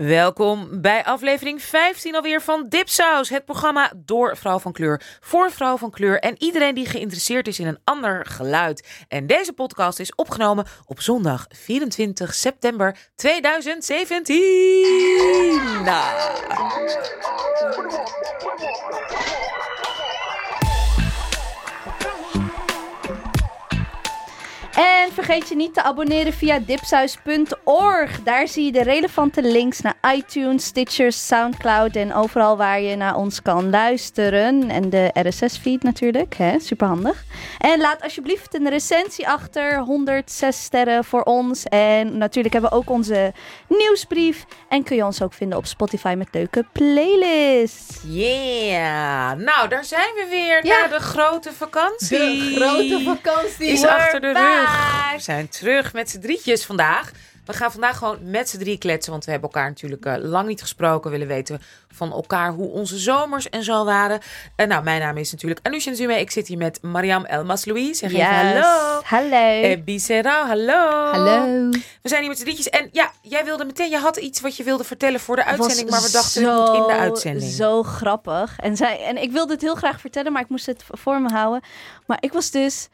Welkom bij aflevering 15 alweer van Dipsaus. Het programma door vrouw van kleur, voor vrouw van kleur en iedereen die geïnteresseerd is in een ander geluid. En deze podcast is opgenomen op zondag 24 september 2017. Nou. En vergeet je niet te abonneren via dipsaus.org. Daar zie je de relevante links naar iTunes, Stitcher, Soundcloud en overal waar je naar ons kan luisteren. En de RSS-feed natuurlijk, hè? superhandig. En laat alsjeblieft een recensie achter, 106 sterren voor ons. En natuurlijk hebben we ook onze nieuwsbrief. En kun je ons ook vinden op Spotify met leuke playlists. Yeah. Nou, daar zijn we weer Ja. na de grote vakantie. De grote vakantie. is achter de back. We zijn terug met z'n drietjes vandaag. We gaan vandaag gewoon met z'n drie kletsen, want we hebben elkaar natuurlijk eh, lang niet gesproken. We willen weten van elkaar hoe onze zomers en zo waren. En nou, mijn naam is natuurlijk Anusha Zume. Ik zit hier met Mariam Elmas-Louis. Zeg even hallo. Hallo. Eh Bisera, hallo. Hallo. We zijn hier met z'n drietjes. En ja, jij wilde meteen, je had iets wat je wilde vertellen voor de uitzending. Maar we dachten, het moet in de uitzending. Zo grappig. En, zij, en ik wilde het heel graag vertellen, maar ik moest het voor me houden. Maar ik was dus...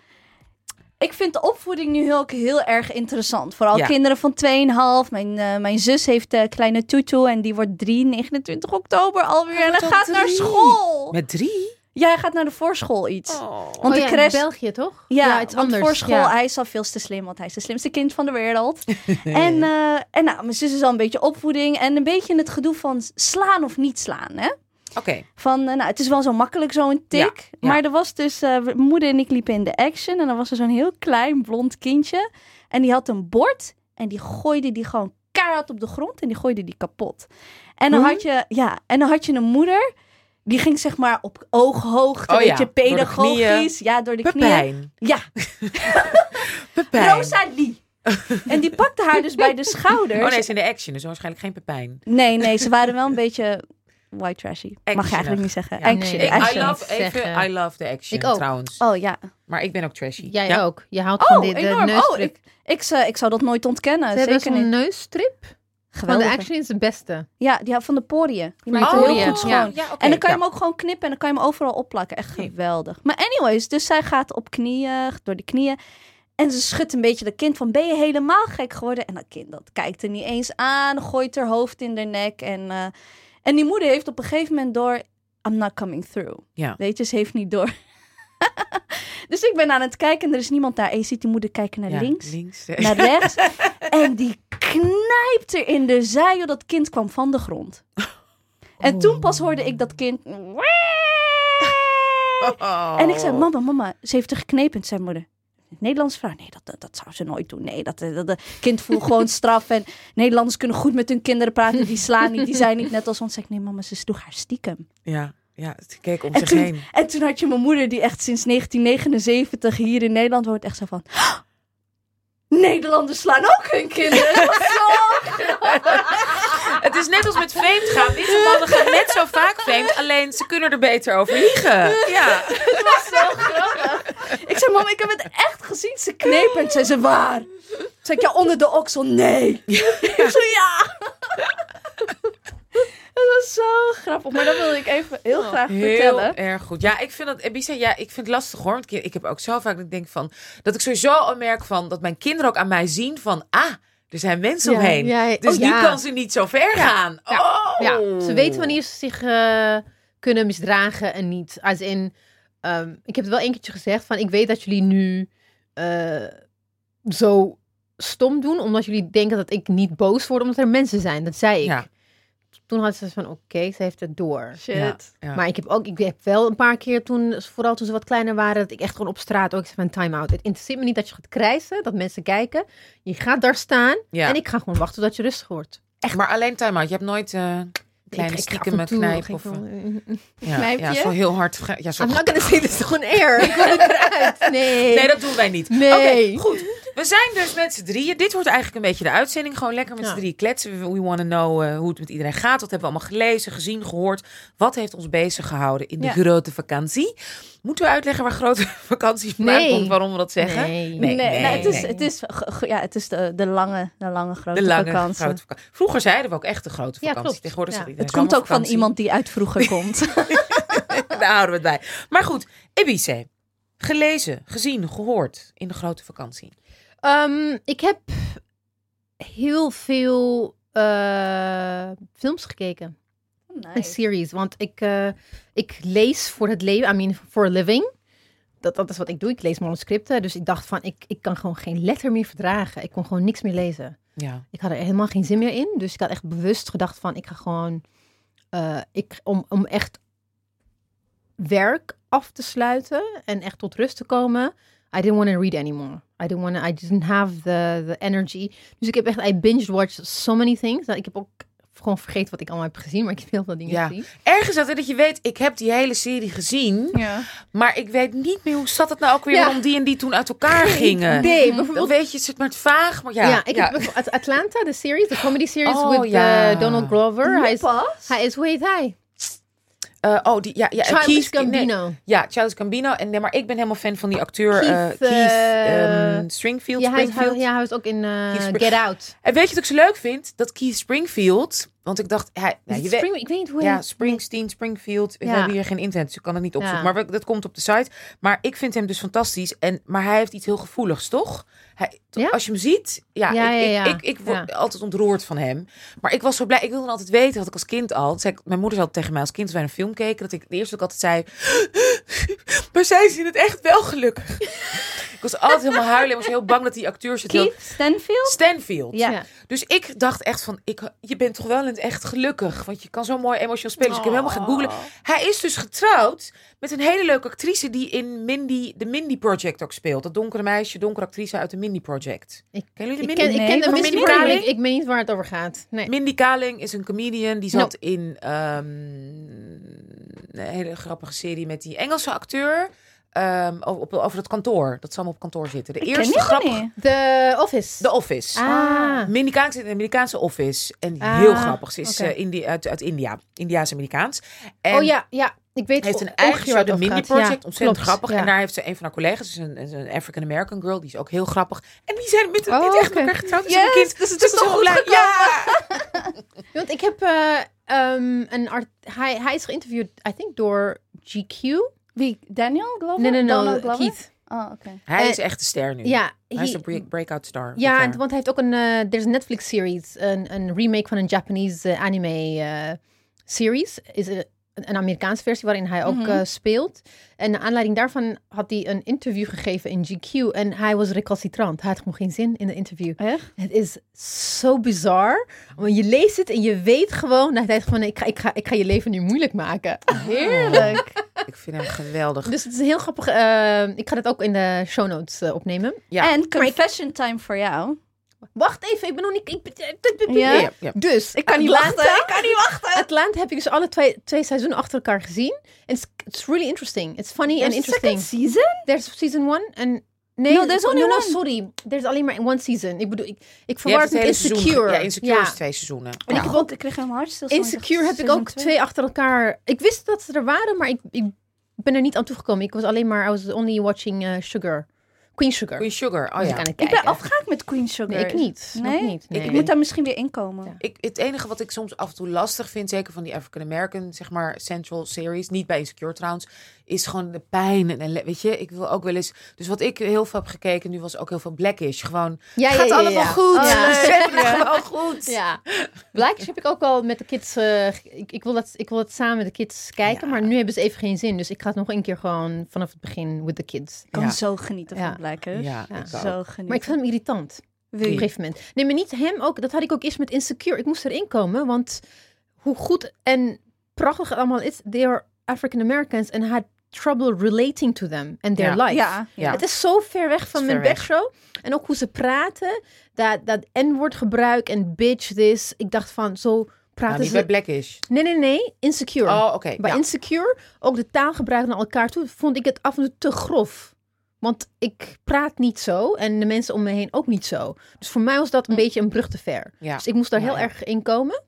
Ik vind de opvoeding nu ook heel erg interessant. Vooral Ja. kinderen van 2,5. Mijn, eh, mijn zus heeft een kleine Tutu en die wordt 3, 29 oktober alweer. en hij gaat naar school. Met drie? Ja, hij gaat naar de voorschool iets. Oh. Want oh de ja, in. België toch? Ja, het is anders. voor school, Ja. hij is al veel te slim, want hij is het slimste kind van de wereld. en, eh, en nou, mijn zus is al een beetje opvoeding en een beetje het gedoe van slaan of niet slaan, hè? Oké. Van, eh, nou, het is wel zo makkelijk, zo'n tik. Ja, ja. Maar er was dus, mijn moeder en ik liepen in de action en dan was er zo'n heel klein blond kindje. En die had een bord en die gooide die gewoon keihard op de grond en die gooide die kapot. En dan had je, ja, en dan had je een moeder, die ging zeg maar op ooghoogte, Oh weet ja, je, door pedagogisch. Ja, door de knieën. Pepijn. Ja, Pepijn. Rosalie. en die pakte haar dus bij de schouders. Oh nee, ze in de action, dus waarschijnlijk geen Pepijn. nee, nee, ze waren wel een beetje white trashy. Mag je eigenlijk niet zeggen. Ja. Action, Nee, action. I love even, zeggen. I love the action Ik ook. trouwens. Oh ja. Maar ik ben ook trashy. Jij ja. ook. Je houdt van Oh, dit, de enorm. Oh, neusstrip. ik, ik, zou- ik zou dat nooit ontkennen. Ze hebben Zeker zo'n niet. neusstrip. Van de Geweldig. Action is de beste. Ja, van de poriën. Die Van maakt het heel goed schoon. ja. En dan kan je ja. hem ook gewoon knippen en dan kan je hem overal opplakken. Echt geweldig. Maar anyways, dus zij gaat op knieën, door de knieën. En ze schudt een beetje dat kind van, ben je helemaal gek geworden? En dat kind, dat kijkt er niet eens aan, gooit haar hoofd in de nek. En, eh, en die moeder heeft op een gegeven moment door, I'm not coming through. Ja. Weet je, ze heeft niet door. dus ik ben aan het kijken en er is niemand daar. En je ziet die moeder kijken naar Ja, links, links. naar rechts. en die knijpt er in de zij, joh, dat kind kwam van de grond. En toen pas hoorde ik dat kind... Oh. En ik zei, mama, mama, ze heeft er geknepen. Zei moeder, Nederlandse vrouw? Nee, dat, dat, dat zou ze nooit doen. Nee, dat, dat, dat kind voelt gewoon straf. En Nederlanders kunnen goed met hun kinderen praten. Die slaan niet, die zijn niet net als ons. Ik, nee mama, ze sloeg haar stiekem. Ja, ja, ze keek om En zich toen, heen. en toen had je mijn moeder, die echt sinds 1979 hier in Nederland woont, echt zo van... "Ah, Nederlanders slaan ook hun kinderen. is net als met vreemd gaan. Witte mannen gaan net zo vaak vreemd, alleen ze kunnen er beter over liegen. Ja. Het was zo grappig. Ik zei, mama, ik heb het echt gezien. Ze knepen. En zei ze, waar? Zeg ik, ja, onder de oksel. Nee. Ik zo, ja. Het was zo grappig. Maar dat wilde ik even heel graag Heel vertellen. erg goed. Ja, ik vind dat, Ebisa, ja, ik vind het lastig hoor. Want ik, ik heb ook zo vaak dat ik denk van, dat ik sowieso al merk van, dat mijn kinderen ook aan mij zien van, ah, er zijn mensen Ja, omheen. ja, Dus oh, nu ja. kan ze niet zo ver gaan. Oh. Ja, ze weten wanneer ze zich eh, kunnen misdragen en niet. Als in, ehm, ik heb het wel een keertje gezegd van, ik weet dat jullie nu eh, zo stom doen, omdat jullie denken dat ik niet boos word, omdat er mensen zijn. Dat zei ik. Toen had ze van, oké, ze heeft het door. Shit. Ja, ja. Maar ik heb ook, ik heb wel een paar keer toen, vooral toen ze wat kleiner waren, dat ik echt gewoon op straat ook zei van time-out. Het interesseert me niet dat je gaat krijsen, dat mensen kijken. Je gaat daar staan Ja. en ik ga gewoon wachten tot je rustig wordt. Maar alleen time out. Je hebt nooit eh kleine Ik- stiekem ga ik Of, wel- ja, Knijp ja, zo heel hard. Ja, zo I'm not gonna say this on air. Ik wil het eruit. Nee. Nee, dat doen wij niet. Nee. Goed. We zijn dus met z'n drieën. Dit wordt eigenlijk een beetje de uitzending. Gewoon lekker met Ja. z'n drieën kletsen. We, want to know eh, hoe het met iedereen gaat. Wat hebben we allemaal gelezen, gezien, gehoord. Wat heeft ons bezig gehouden in de grote vakantie? Moeten we uitleggen waar grote vakantie vandaan Nee. komt? Waarom we dat zeggen? Nee. Nee, Nee, nou, het is, het is, ja, het is de, de lange, de lange grote De lange vakantie. grote vakantie. Vroeger zeiden we ook echt de grote Ja, vakantie. klopt. Tegenwoordig Ja. zegt iedereen Het komt ook van iemand die uit vroeger komt. Daar houden we het bij. Maar goed, Ibiza. Gelezen, gezien, gehoord in de grote vakantie. Ehm, ik heb heel veel eh, films gekeken. En series. Want ik, eh, ik lees voor het leven. I mean, for a living. Dat, dat is wat ik doe. Ik lees manuscripten. Dus ik dacht van, ik, ik kan gewoon geen letter meer verdragen. Ik kon gewoon niks meer lezen. Ja. Ik had er helemaal geen zin meer in. Dus ik had echt bewust gedacht van, ik ga gewoon... eh, ik, om, om echt werk af te sluiten en echt tot rust te komen. I didn't want to read anymore. I didn't want I didn't have the, the energy. Dus ik heb echt, I binge watched so many things. Ik heb ook gewoon vergeten wat ik allemaal heb gezien, maar ik heb heel veel dingen Ja. gezien. Ergens dat, hè, dat je weet, ik heb die hele serie gezien. Ja. Maar ik weet niet meer hoe zat het nou ook weer Ja. waarom die en die toen uit elkaar gingen. Nee, Dan bijvoorbeeld... weet je, het zit maar het vaag. Maar ja, Ja, ik heb Atlanta, de series, de comedy series Oh, with ja. eh, Donald Glover. Hij is, Pas? hij is, hoe heet hij? Eh, oh, die, ja, ja, eh, Childish Keith- nee, Gambino. ja, Childish Gambino. En, nee, maar ik ben helemaal fan van die acteur Keith, Keith, Keith eh, ehm, Stringfield. Ja hij, is- hij, Springfield. ja, hij was ook in eh, Keith Get Out. En weet je wat ik zo leuk vind? Dat Keith Springfield, want ik dacht, hij, ja, het weet, ik weet niet hoe ja. Springsteen, Springfield. We Ja. hebben hier geen internet, dus ik kan het niet opzoeken. Ja. Maar we- dat komt op de site. Maar ik vind hem dus fantastisch. En, maar hij heeft iets heel gevoeligs, toch? Hij, Ja? Als je hem ziet, ja, Ja, ik, ja, ik-. Ik, ik, word altijd ontroerd van hem. Maar ik was zo blij. Ik wilde altijd weten, had ik als kind al. Zei mijn moeder zei tegen mij als kind, als wij een film keken, dat ik de eerste ook altijd zei, maar zij zien het echt wel gelukkig. ik was altijd helemaal huilen. Ik was heel bang dat die acteurs het heel... Keith Stanfield? Stanfield. Ja. Ja. Dus ik dacht echt van, ik, je bent toch wel in echt gelukkig. Want je kan zo mooi emotioneel spelen. Dus ik heb helemaal gaan googlen. Hij is dus getrouwd met een hele leuke actrice die in Mindy, de Mindy Project ook speelt. Dat donkere meisje, donkere actrice uit de Mindy Project. Ik- Kennen jullie Ik Mindy? ken, ik Nee, ken de Mindy Kaling, ik, ik weet niet waar het over gaat. Nee. Mindy Kaling is een comedian. Die No. zat in ehm, een hele grappige serie met die Engelse acteur. Ehm, over, op, over het kantoor. Dat ze allemaal op kantoor zitten. De Ik eerste grap. niet. The Office. The Office. Ah. In de Amerikaanse office. En Ah, heel grappig. Ze is oké. eh, Indi uit, uit India. Indiaas-Amerikaans. En oh ja, ja. Ik weet heeft een eigen show, de Mindy gaat. Ja, Project. ontzettend klopt, grappig. ja. En daar heeft ze een van haar collega's, dus een, een African-American girl. Die is ook heel grappig. En die zijn met Oh, dit echt elkaar getrouwd. Dus een Yes, kind. dus het Dus is toch goed blij. Ja! Want ik heb eh, ehm, een art... Hij, hij is geïnterviewd, I think, door GQ. Wie? Daniel Glover? Nee, nee, Donald nee. Glover? Keith. Oh, oké. Hij Eh, is echt de ster nu. Ja, Hij is he- de break- breakout star. Ja, en- want hij heeft ook een... eh er is een Netflix-series. Een, een remake van een Japanese eh, anime eh, series. Is een, een Amerikaanse versie waarin hij ook Mhm. eh, speelt. En naar aanleiding daarvan had hij een interview gegeven in GQ. En hij was recalcitrant. Hij had gewoon geen zin in de interview. Echt? Het is zo bizar. Want je leest het en je weet gewoon... Dat hij denkt van, ik ga, ik, ga, ik ga je leven nu moeilijk maken. Heerlijk. Ik vind hem geweldig. Dus het is een heel grappig... eh, ik ga het ook in de show notes eh, opnemen. Ja. En confession time voor jou. Wacht even, ik ben nog niet... Ik, Ja? Ja, ja. Dus, Ik kan niet wachten. Ik kan niet wachten. Atlanta heb ik dus alle twee, twee seizoenen achter elkaar gezien. It's, it's really interesting. It's funny and interesting. second season? There's season one en... Nee, No, there's only no, no, one. sorry. There's alleen maar one season. Ik bedoel, ik, ik verwar het met seizoen. Insecure. Ja, Insecure Ja. is twee seizoenen. En Ja. ik, God, ik kreeg helemaal hartstilstand. Insecure heb ik ook twee achter elkaar. Ik wist dat ze er waren, maar ik, ik ben er niet aan toegekomen. Ik was alleen maar, I was only watching eh, Sugar. Queen Sugar. Queen Sugar. Oh ik ja. aan het Ik kijken. ben afgehaakt met Queen Sugar. Nee, ik niet. Nog Nee? niet. Ik nee. moet daar misschien weer inkomen. Ja. Ik, het enige wat ik soms af en toe lastig vind, zeker van die African American, zeg maar, Central Series, niet bij Insecure trouwens, is gewoon de pijn. En, weet je, ik wil ook wel eens. Dus wat ik heel veel heb gekeken nu was ook heel veel Blackish. Gewoon, Ja, gaat ja, allemaal ja. goed? Oh, ja. Gewoon goed. Ja, Blackish heb ik ook al met de kids. eh, ik, ik, wil dat, ik wil het samen met de kids kijken, Ja. maar nu hebben ze even geen zin. Dus ik ga het nog een keer gewoon vanaf het begin with the kids. Ik kan Ja. zo genieten Ja. van Blackers. Ja. Zo genieten. Maar ik vind hem irritant op een gegeven moment. Nee, maar niet hem ook. Dat had ik ook eerst met Insecure. Ik moest erin komen, want hoe goed en prachtig het allemaal is. They are African Americans I had trouble relating to them and their Ja. life. Ja, Ja. Het is zo ver weg van mijn bedshow. En ook hoe ze praten. Dat, dat N-woord gebruik en bitch this. Ik dacht van, zo Nou, praten niet ze... bij Blackish. Nee, nee, nee. Insecure. Oh, oké. Bij ja. Insecure, ook de taalgebruik naar elkaar toe, vond ik het af en toe te grof. Want ik praat niet zo en de mensen om me heen ook niet zo. Dus voor mij was dat een beetje een brug te ver. Ja. Dus ik moest daar Ja, heel ja. erg in komen.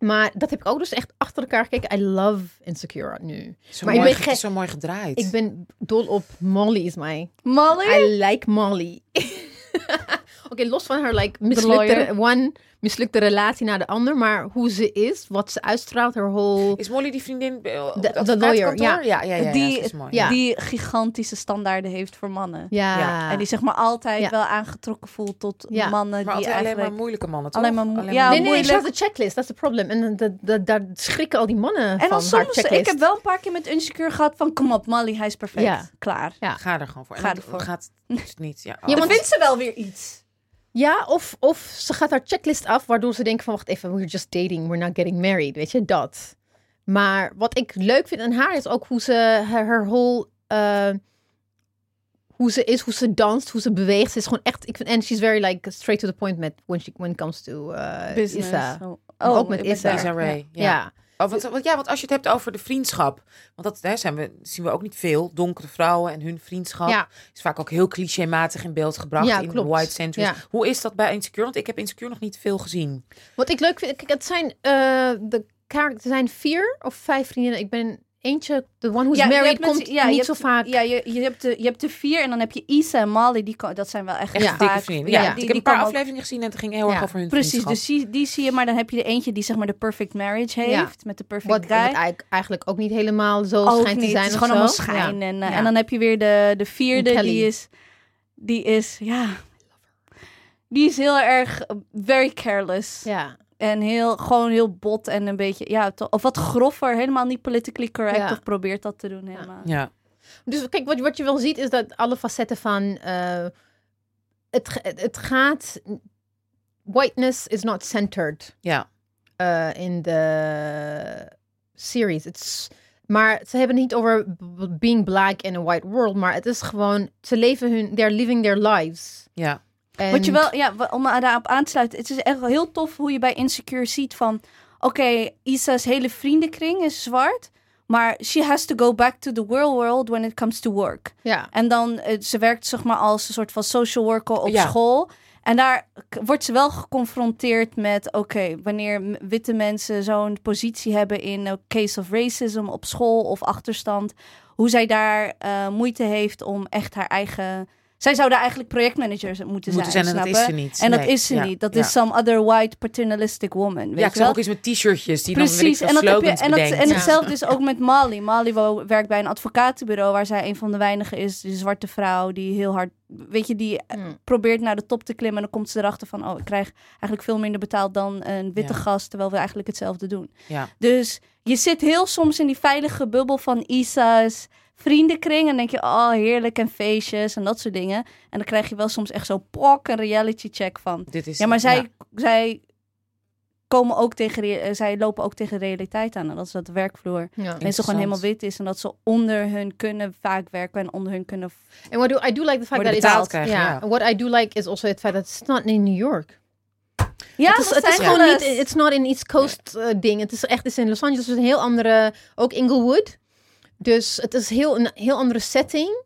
Maar dat heb ik ook dus echt achter elkaar gekeken. I love Insecure nu. Zo, Maar ik mooi, ben ge- gek. zo mooi gedraaid. Ik ben dol op Molly is mij. Molly? I like Molly. Oké, los van haar like, mislukte, lawyer. one, mislukte relatie naar de ander. Maar hoe ze is, wat ze uitstraalt, haar whole... Is Molly die vriendin eh, De- het de lawyer, ja. Ja, ja, ja, Die- is mooi. ja. Die gigantische standaarden heeft voor mannen. Ja. Ja. En die zich maar altijd Ja. wel aangetrokken voelt tot Ja. mannen Maar die altijd alleen eigenlijk... maar moeilijke mannen, toch? Alleen maar moe- ja, Nee, nee, nee, moeilijk. ze had de checklist. Dat is het probleem. En daar schrikken al die mannen En van dan haar soms, ik heb wel een paar keer met Unsecure gehad van, kom op Molly, hij is perfect. Ja. Klaar. Ja. Ga er gewoon voor. En Ga ervoor. gaat dus niet. Ja, Ja, Dan want- vindt ze wel weer iets. Ja, of, of ze gaat haar checklist af, waardoor ze denken van, wacht even, we're just dating, we're not getting married, weet je, dat. Maar wat ik leuk vind aan haar is ook hoe ze haar, haar whole, eh, hoe ze is, hoe ze danst, hoe ze beweegt. Ze is gewoon echt, ik vind, en she's very like straight to the point met when, she, when it comes to uh, Business. Issa. Oh, Ook met ik ben Issa. Ja. Oh, want, want- ja, want als je het hebt over de vriendschap. Want dat hè, zijn we, zien we ook niet veel. Donkere vrouwen en hun vriendschap. Ja. Is vaak ook heel clichématig in beeld gebracht. Ja, in klopt. white centuries. Ja. Hoe is dat bij Insecure? Want ik heb Insecure nog niet veel gezien. Wat ik leuk vind, kijk, het zijn, eh de er zijn vier of vijf vriendinnen. Ik ben eentje, the one who's Ja, married, met- komt ja, niet hebt- zo vaak. Ja, je, je, hebt de, je hebt de vier en dan heb je Isa en Molly. Die, dat zijn wel echt Echt Ja. dikke vaak- vrienden. Ja, ja, ik heb een paar ook- afleveringen gezien en het ging heel erg over hun Precies, vriendschap. dus die, die zie je. Maar dan heb je de eentje die zeg maar de perfect marriage heeft. Ja. Met de perfect Wat, guy. wat eigenlijk, eigenlijk ook niet helemaal zo ook schijnt niet. te zijn. Het is gewoon allemaal schijn. Ja. En, eh, Ja. en dan heb je weer de, de vierde, Kelly. die is, die is, ja, die is heel erg eh, very careless. Ja. En heel, gewoon heel bot en een beetje, ja, to- of wat groffer. Helemaal niet politically correct. Ja. Of probeert dat te doen helemaal. Ja. Dus kijk, wat, wat je wel ziet is dat alle facetten van eh, het, het gaat. Whiteness is not centered Ja. uh, in the series. It's, maar ze hebben het niet over being black in a white world, maar het is gewoon ze leven hun, they're living their lives. Ja. En- Wat je wel, ja, om daarop aan te sluiten. Het is echt heel tof hoe je bij Insecure ziet van... Oké, Isa's hele vriendenkring is zwart. Maar she has to go back to the real world when it comes to work. Ja, En dan, eh, ze werkt zeg maar als een soort van social worker op Ja. school. En daar wordt ze wel geconfronteerd met... Oké, wanneer witte mensen zo'n positie hebben in een case of racism op school of achterstand... Hoe zij daar eh, moeite heeft om echt haar eigen... Zij zou daar eigenlijk projectmanager moeten, Moeten zijn en dat snap is ze niet. En dat is ze Ja. niet. Dat Ja. is some other white paternalistic woman. Weet Ja, ik zag ook iets met t-shirtjes die dan Precies, veel, en, dat je, en, dat, bedenkt. en Ja. hetzelfde is ook met. Molly wo- werkt bij een advocatenbureau waar zij een van de weinigen is, die zwarte vrouw, die heel hard, weet je, die eh, Hmm. probeert naar de top te klimmen. En dan komt ze erachter van, oh, ik krijg eigenlijk veel minder betaald dan een witte Ja. gast, terwijl we eigenlijk hetzelfde doen. Ja. Dus je zit heel soms in die veilige bubbel van Isa's vriendenkring. En denk je, oh, heerlijk en feestjes en dat soort dingen. En dan krijg je wel soms echt zo pok een reality check van. Dit is, Ja, maar zij, ja. zij komen ook tegen, eh, zij lopen ook tegen realiteit aan. En dat is dat de werkvloer ja. mensen gewoon helemaal wit is. En dat ze onder hun kunnen vaak werken en onder hun kunnen... En what do I do like the fact that it's ja. ja. What I do like is also het feit dat it's not in New York. Ja, het is, het is gewoon niet, it's not in East Coast eh, ding. Het is echt, het is in Los Angeles, het is een heel andere, ook Inglewood. Dus het is heel, een heel andere setting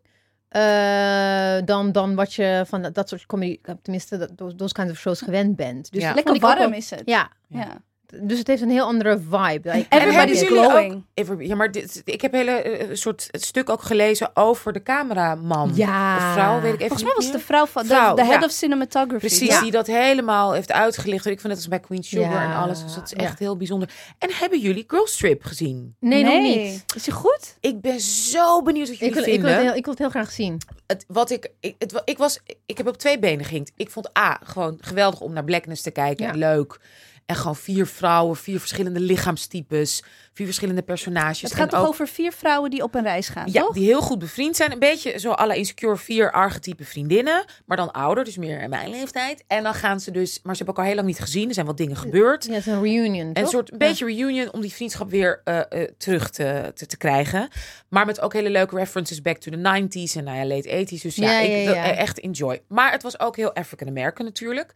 eh, dan, dan wat je van dat, dat soort comedy, tenminste, dat, those, those kinds of shows gewend bent. Dus Ja. Lekker warm wel- is het. Ja, ja. Dus het heeft een heel andere vibe. Like, En Everybody's hebben jullie glowing. ook- ja, maar dit, ik heb een hele eh, soort het stuk ook gelezen over de cameraman. Ja. Of vrouw, weet ik even Volgens mij was het de vrouw van de, Vrouw, de head ja. of cinematography. Precies, Ja. die dat helemaal heeft uitgelicht. Ik vind het als bij Queen Sugar Ja, en alles. Dus dat is ja. echt heel bijzonder. En hebben jullie Girls Trip gezien? nee, nog niet. Is die goed? Ik ben zo benieuwd wat Ik jullie wil, ik, wil vinden. het heel, ik wil het heel graag zien. het, wat ik, ik, het, ik was, ik heb op twee benen gehinkt. Ik vond A, gewoon geweldig om naar Blackness te kijken. En leuk. En gewoon vier vrouwen, vier verschillende lichaamstypes, vier verschillende personages. Het en gaat toch ook, over vier vrouwen die op een reis gaan, ja, toch? die heel goed bevriend zijn. Een beetje zo alle insecure vier archetype vriendinnen. Maar dan ouder, dus meer in mijn leeftijd. En dan gaan ze dus, maar ze hebben elkaar heel lang niet gezien. Er zijn wat dingen gebeurd. Ja, het is een reunion, En een toch? soort een beetje reunion om die vriendschap weer eh, eh, terug te, te, te krijgen. Maar met ook hele leuke references back to the 90s en nou ja, late 80s. Dus ja, Ja, ik, ja, dat- ja. echt enjoy. Maar het was ook heel African American natuurlijk.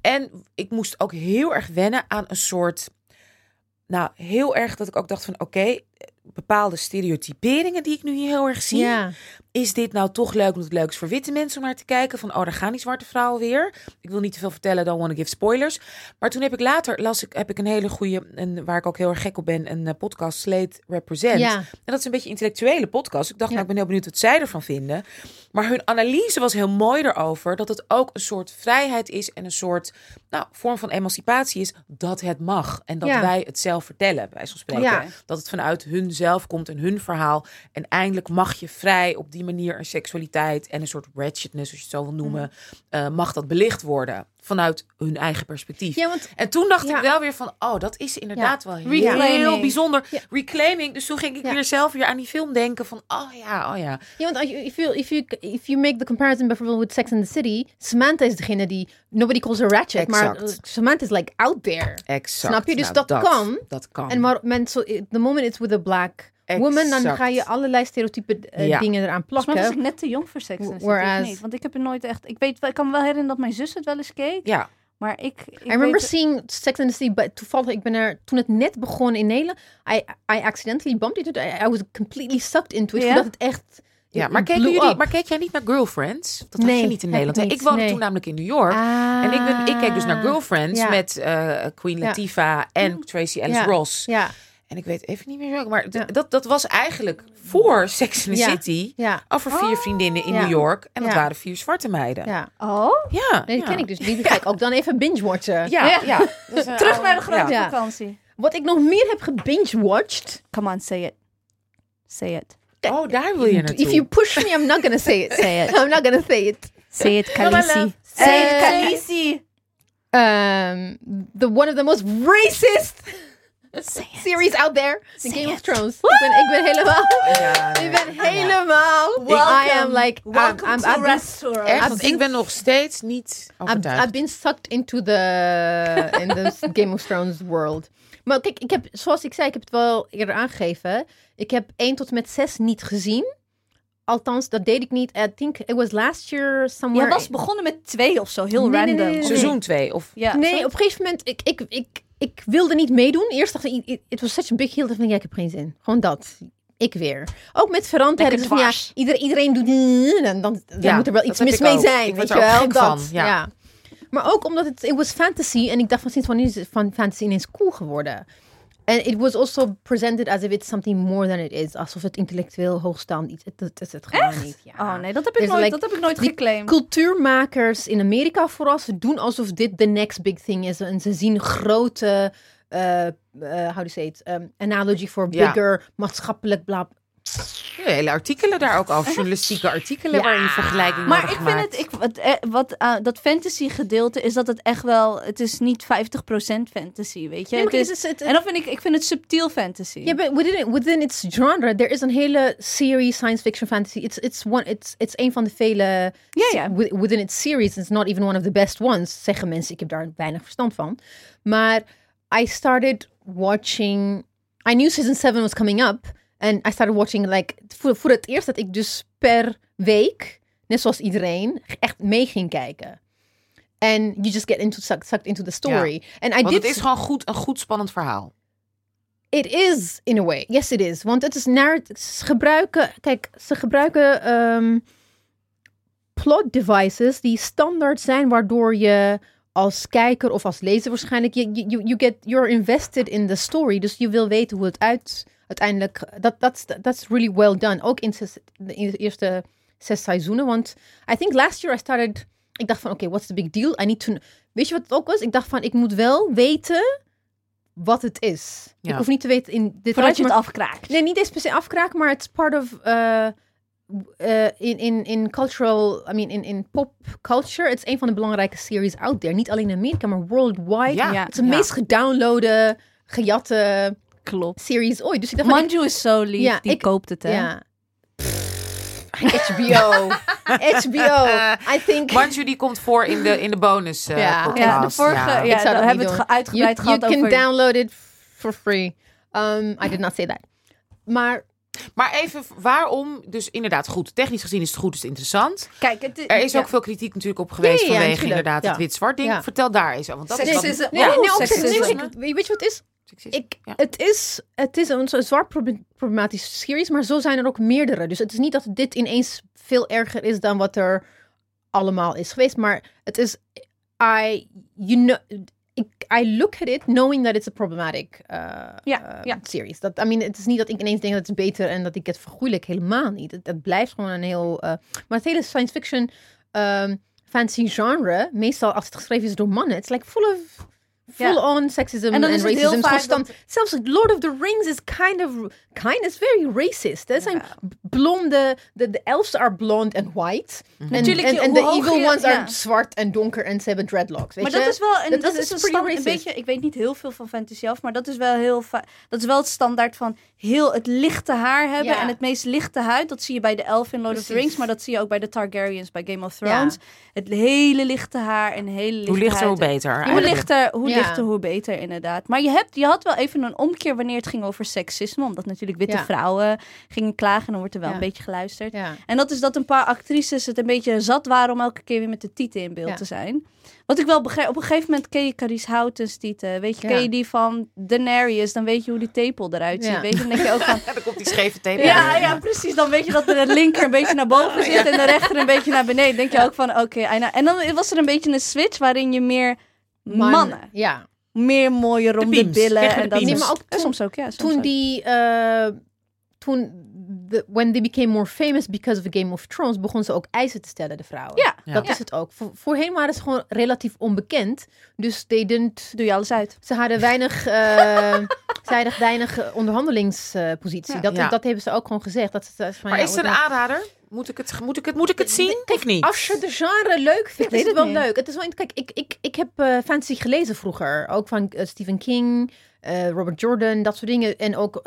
En ik moest ook heel erg wennen aan een soort. Nou, heel erg dat ik ook dacht van oké, bepaalde stereotyperingen die ik nu hier heel erg zie. Ja. Is dit nou toch leuk omdat het leuk is voor witte mensen om naar te kijken? Van, oh, daar gaan die zwarte vrouwen weer. Ik wil niet te veel vertellen, don't want to give spoilers. Maar toen heb ik later, las ik, heb ik een hele goede, en waar ik ook heel erg gek op ben, een eh, podcast, Slate Represent. Ja. En dat is een beetje een intellectuele podcast. Ik dacht, Ja. nou, ik ben heel benieuwd wat zij ervan vinden. Maar hun analyse was heel mooi erover dat het ook een soort vrijheid is en een soort nou, vorm van emancipatie is dat het mag. En dat Ja. wij het zelf vertellen, bij van spreken. Dat het vanuit hun zelf komt en hun verhaal. En eindelijk mag je vrij op die manier een seksualiteit en een soort ratchetness, als je het zo wil noemen, eh, mag dat belicht worden vanuit hun eigen perspectief. Ja, want En toen dacht Ja. ik wel weer van, oh, dat is inderdaad wel heel, Reclaiming. bijzonder. Reclaiming. Dus toen ging ik weer zelf weer aan die film denken van, oh ja, oh ja. Ja, want als je- if you, if you, if you make the comparison bijvoorbeeld with Sex and the City, Samantha is degene die, nobody calls her ratchet, maar Exact. Samantha is like out there. Exact. Snap je? Dus Nou, dat kan. Dat kan. En maar mensen, the moment it's with a black woman, dan ga je allerlei stereotype eh, Ja. dingen eraan Volgens mij was plakken. ik net te jong voor seks. Whereas- niet? Want ik heb er nooit echt... Ik, weet, wel- ik kan me wel herinneren dat mijn zus het wel eens keek. Ja, Maar ik... ik I remember weet- seeing Sex and the City, but toevallig, ik ben er, toen het net begon in Nederland, I, I accidentally bumped into it. I, I was completely sucked into it, Ja? voordat het echt ja maar, keken blew jullie, maar keek jij niet naar Girlfriends? Dat had Nee, je niet in Nederland. ik hè? niet, Ik woonde nee. toen namelijk in New York. En ik, ben, ik keek dus naar Girlfriends ja. met eh, Queen Ja. Latifah en Tracy Ellis Ja. Ross. Ja, En ik weet even niet meer welke, maar Ja. dat, dat was eigenlijk voor Sex and the Ja. City. ja, Over vier vriendinnen in Ja. New York. En dat Ja. waren vier zwarte meiden. Ja. Oh? ja. Nee, die ken ik dus. Die ga ik ook dan even binge-watchen. Ja, Ja. ja. Dus, eh, Terug naar de grote ja. Ja. vakantie. Wat ik nog meer heb gebinge-watched. Come on, say it. Say it. Oh, daar wil je naartoe. If you push me, I'm not gonna say it. Say it. I'm not gonna say it. Say it, Khaleesi. Say it, Khaleesi. Um, the one of the most racist. Series out there. Game of. Thrones. Ik ben, ik ben helemaal... Ja, Ik ben helemaal... I am like... I'm, Welcome I'm, to I've been- restaurant. Echt, ik ben nog steeds niet I've, overtuigd. I've been sucked into the, in the Game of Thrones world. Maar kijk, ik heb, zoals ik zei, ik heb het wel eerder aangegeven. Ik heb 1 tot en met 6 niet gezien. Althans, dat deed ik niet. I think it was last year somewhere. Je was begonnen met twee of zo, heel Nee, random. nee, nee, Seizoen 2 of... Ja, nee, op een gegeven moment, ik, ik, ik, ik wilde niet meedoen. Eerst dacht ik, it was such a big deal. Dat ik, ja, ik heb geen zin. Gewoon dat. Ik weer. Ook met Dus van, ja, iedereen, iedereen doet... Dan, dan, dan Ja, moet er wel iets mis mee ook. zijn. Ik weet je wel? Dat, van, ja. ja. Maar ook omdat het, it was fantasy. En ik dacht van sinds wanneer is het van fantasy ineens cool geworden? En it was also presented as if it's something more than it is. Alsof het intellectueel hoogstaand iets... Dat is het gewoon niet. Ja. Oh nee, dat heb ik There's nooit, like- dat heb ik nooit geclaimd. cultuurmakers in Amerika vooral, ze doen alsof dit the next big thing is. En ze zien grote, eh eh how do you say it, um, analogy voor Ja. bigger, maatschappelijk bla. Hele artikelen daar ook over. Journalistieke artikelen Ja. waarin vergelijkingen Maar ik vind het, ik, wat, eh, wat eh, dat fantasy gedeelte is dat het echt wel, het is niet 50% fantasy, weet je. Nee, maar het het is, is- het- en dan vind ik, ik vind het subtiel fantasy. Ja, but within, within its genre, there is een hele serie science fiction fantasy. It's, it's, one, it's, it's een van de vele... Ja, ja. wi- Within its series, it's not even one of the best ones, zeggen mensen. Ik heb daar weinig verstand van. Maar I started watching... I knew season 7 was coming up. And I started watching, like... Voor, voor het eerst dat ik dus per week, net zoals iedereen, echt mee ging kijken. And you just get into, sucked, sucked into the story. I Want did het is gewoon goed, een goed spannend verhaal. It is, in a way. Yes, it is. Want het is naar... Ze gebruiken... Kijk, ze gebruiken ehm, plot devices die standaard zijn... waardoor je als kijker of als lezer waarschijnlijk... Je, you, you get, you're invested in the story. Dus je wil weten hoe het uit, uiteindelijk... Dat that's, that's really well done. Ook in, zes- in de eerste zes seizoenen. Want I think last year I started... Ik dacht van, oké, what's the big deal? I need to... Weet je wat het ook was? Ik dacht van, ik moet wel weten wat het is. Ja. Ik hoef niet te weten in dit Voordat je maar- het afkraakt. Nee, niet eens per se afkraken, maar it's part of uh, uh, in, in, in cultural, I mean in, in pop culture. Het is een van de belangrijke series out there. Niet alleen in Amerika, maar worldwide. Ja. Het is de Ja. meest gedownloade, gejatte Klopt. series ooit. Dus ik dacht van, Manju is zo lief, Ja, die ik- koopt het, hè? ja. HBO. HBO. I think... Manju die komt voor in de, in de bonus eh, Ja. podcast. Ja, de vorige, ja, Ik zou daar dat hebben niet we het doen. ge- uitgebreid You, you gehad can over... download it for free. Um, I did not say that. Maar Maar even, waarom? Dus inderdaad, goed. Technisch gezien is het goed, is het interessant. Kijk, het, Er is ja. ook veel kritiek natuurlijk op geweest Ja, ja, ja, vanwege natuurlijk, inderdaad ja. het wit-zwart ding. Ja. Vertel daar eens over. Want dat is wat- Nee, Ja. nee, nee, ook seksisme. seksisme. Weet je wat het is? Seksisme. Ik, Ja. het, is, het is een, zwaar proble- problematische series, maar zo zijn er ook meerdere. Dus het is niet dat dit ineens veel erger is dan wat er allemaal is geweest. Maar het is, I, you know, I look at it knowing that it's a problematic uh, Ja, uh, ja. series. Dat, I mean, het is niet dat ik ineens denk dat het is beter en dat ik het vergoeilijk. Helemaal niet. Het, het blijft gewoon een heel... uh, maar het hele science fiction um, fantasy genre, meestal als het geschreven is door mannen, het is like full of... Full-on sexism En en, dan is het heel racism. vaak constant. dat- Zelfs Lord of the Rings is kind of... Kind is very racist. Er zijn blonde... De, de elves are blonde and white. En, Natuurlijk, en, en de evil je- ones are zwart en donker en ze hebben dreadlocks. Weet Maar je? dat is wel en Dat dat, is- is, is een, beetje. Ik weet niet heel veel van fantasy af, maar dat is wel heel Dat is wel het standaard van heel het lichte haar hebben en het meest lichte huid. Dat zie je bij de elfen in Lord of the. Rings, maar dat zie je ook bij de Targaryens bij Game of Thrones. Het hele lichte haar en hele lichte Hoe lichter, hoe beter. Hoe eigenlijk. lichter, hoe. Lichter, hoe beter, inderdaad. Maar je, hebt, je had wel even een omkeer wanneer het ging over seksisme. Omdat natuurlijk witte vrouwen gingen klagen. En dan wordt er wel een beetje geluisterd. En dat is dat een paar actrices het een beetje zat waren om elke keer weer met de tieten in beeld te zijn. Wat ik wel begrijp, op een gegeven moment ken je Carice Houtens tieten. Weet je, ken je die van Daenerys, dan weet je hoe die tepel eruit ziet. Weet je, dan denk je ook van... Dan komt die scheve tape. Ja, ja, precies. Dan weet je dat de linker een beetje naar boven zit en de rechter een beetje naar beneden. Denk je ook van, oké. En dan was er een beetje een switch waarin je meer Man- mannen, Ja. meer mooie ronde beams. billen. En dat Nee, maar ook en soms ook, ja. Soms Toen ook. die... eh, toen... The, when they became more famous because of Game of Thrones... begonnen ze ook eisen te stellen, de vrouwen. Ja, Ja. Dat Ja. is het ook. Voor, voorheen waren ze gewoon relatief onbekend. Dus they didn't... doe je alles uit. Ze hadden weinig, eh, ze hadden weinig eh, onderhandelingspositie. Ja. dat, Ja. dat hebben ze ook gewoon gezegd. Dat ze, van, Maar ja, is het een aanrader? Moet ik het, moet ik het, moet ik het zien of niet? Als je de genre leuk vindt, is het wel niet. leuk. Het is wel, kijk, ik, ik, ik heb eh, fantasy gelezen vroeger. Ook van eh, Stephen King, eh, Robert Jordan, dat soort dingen. En ook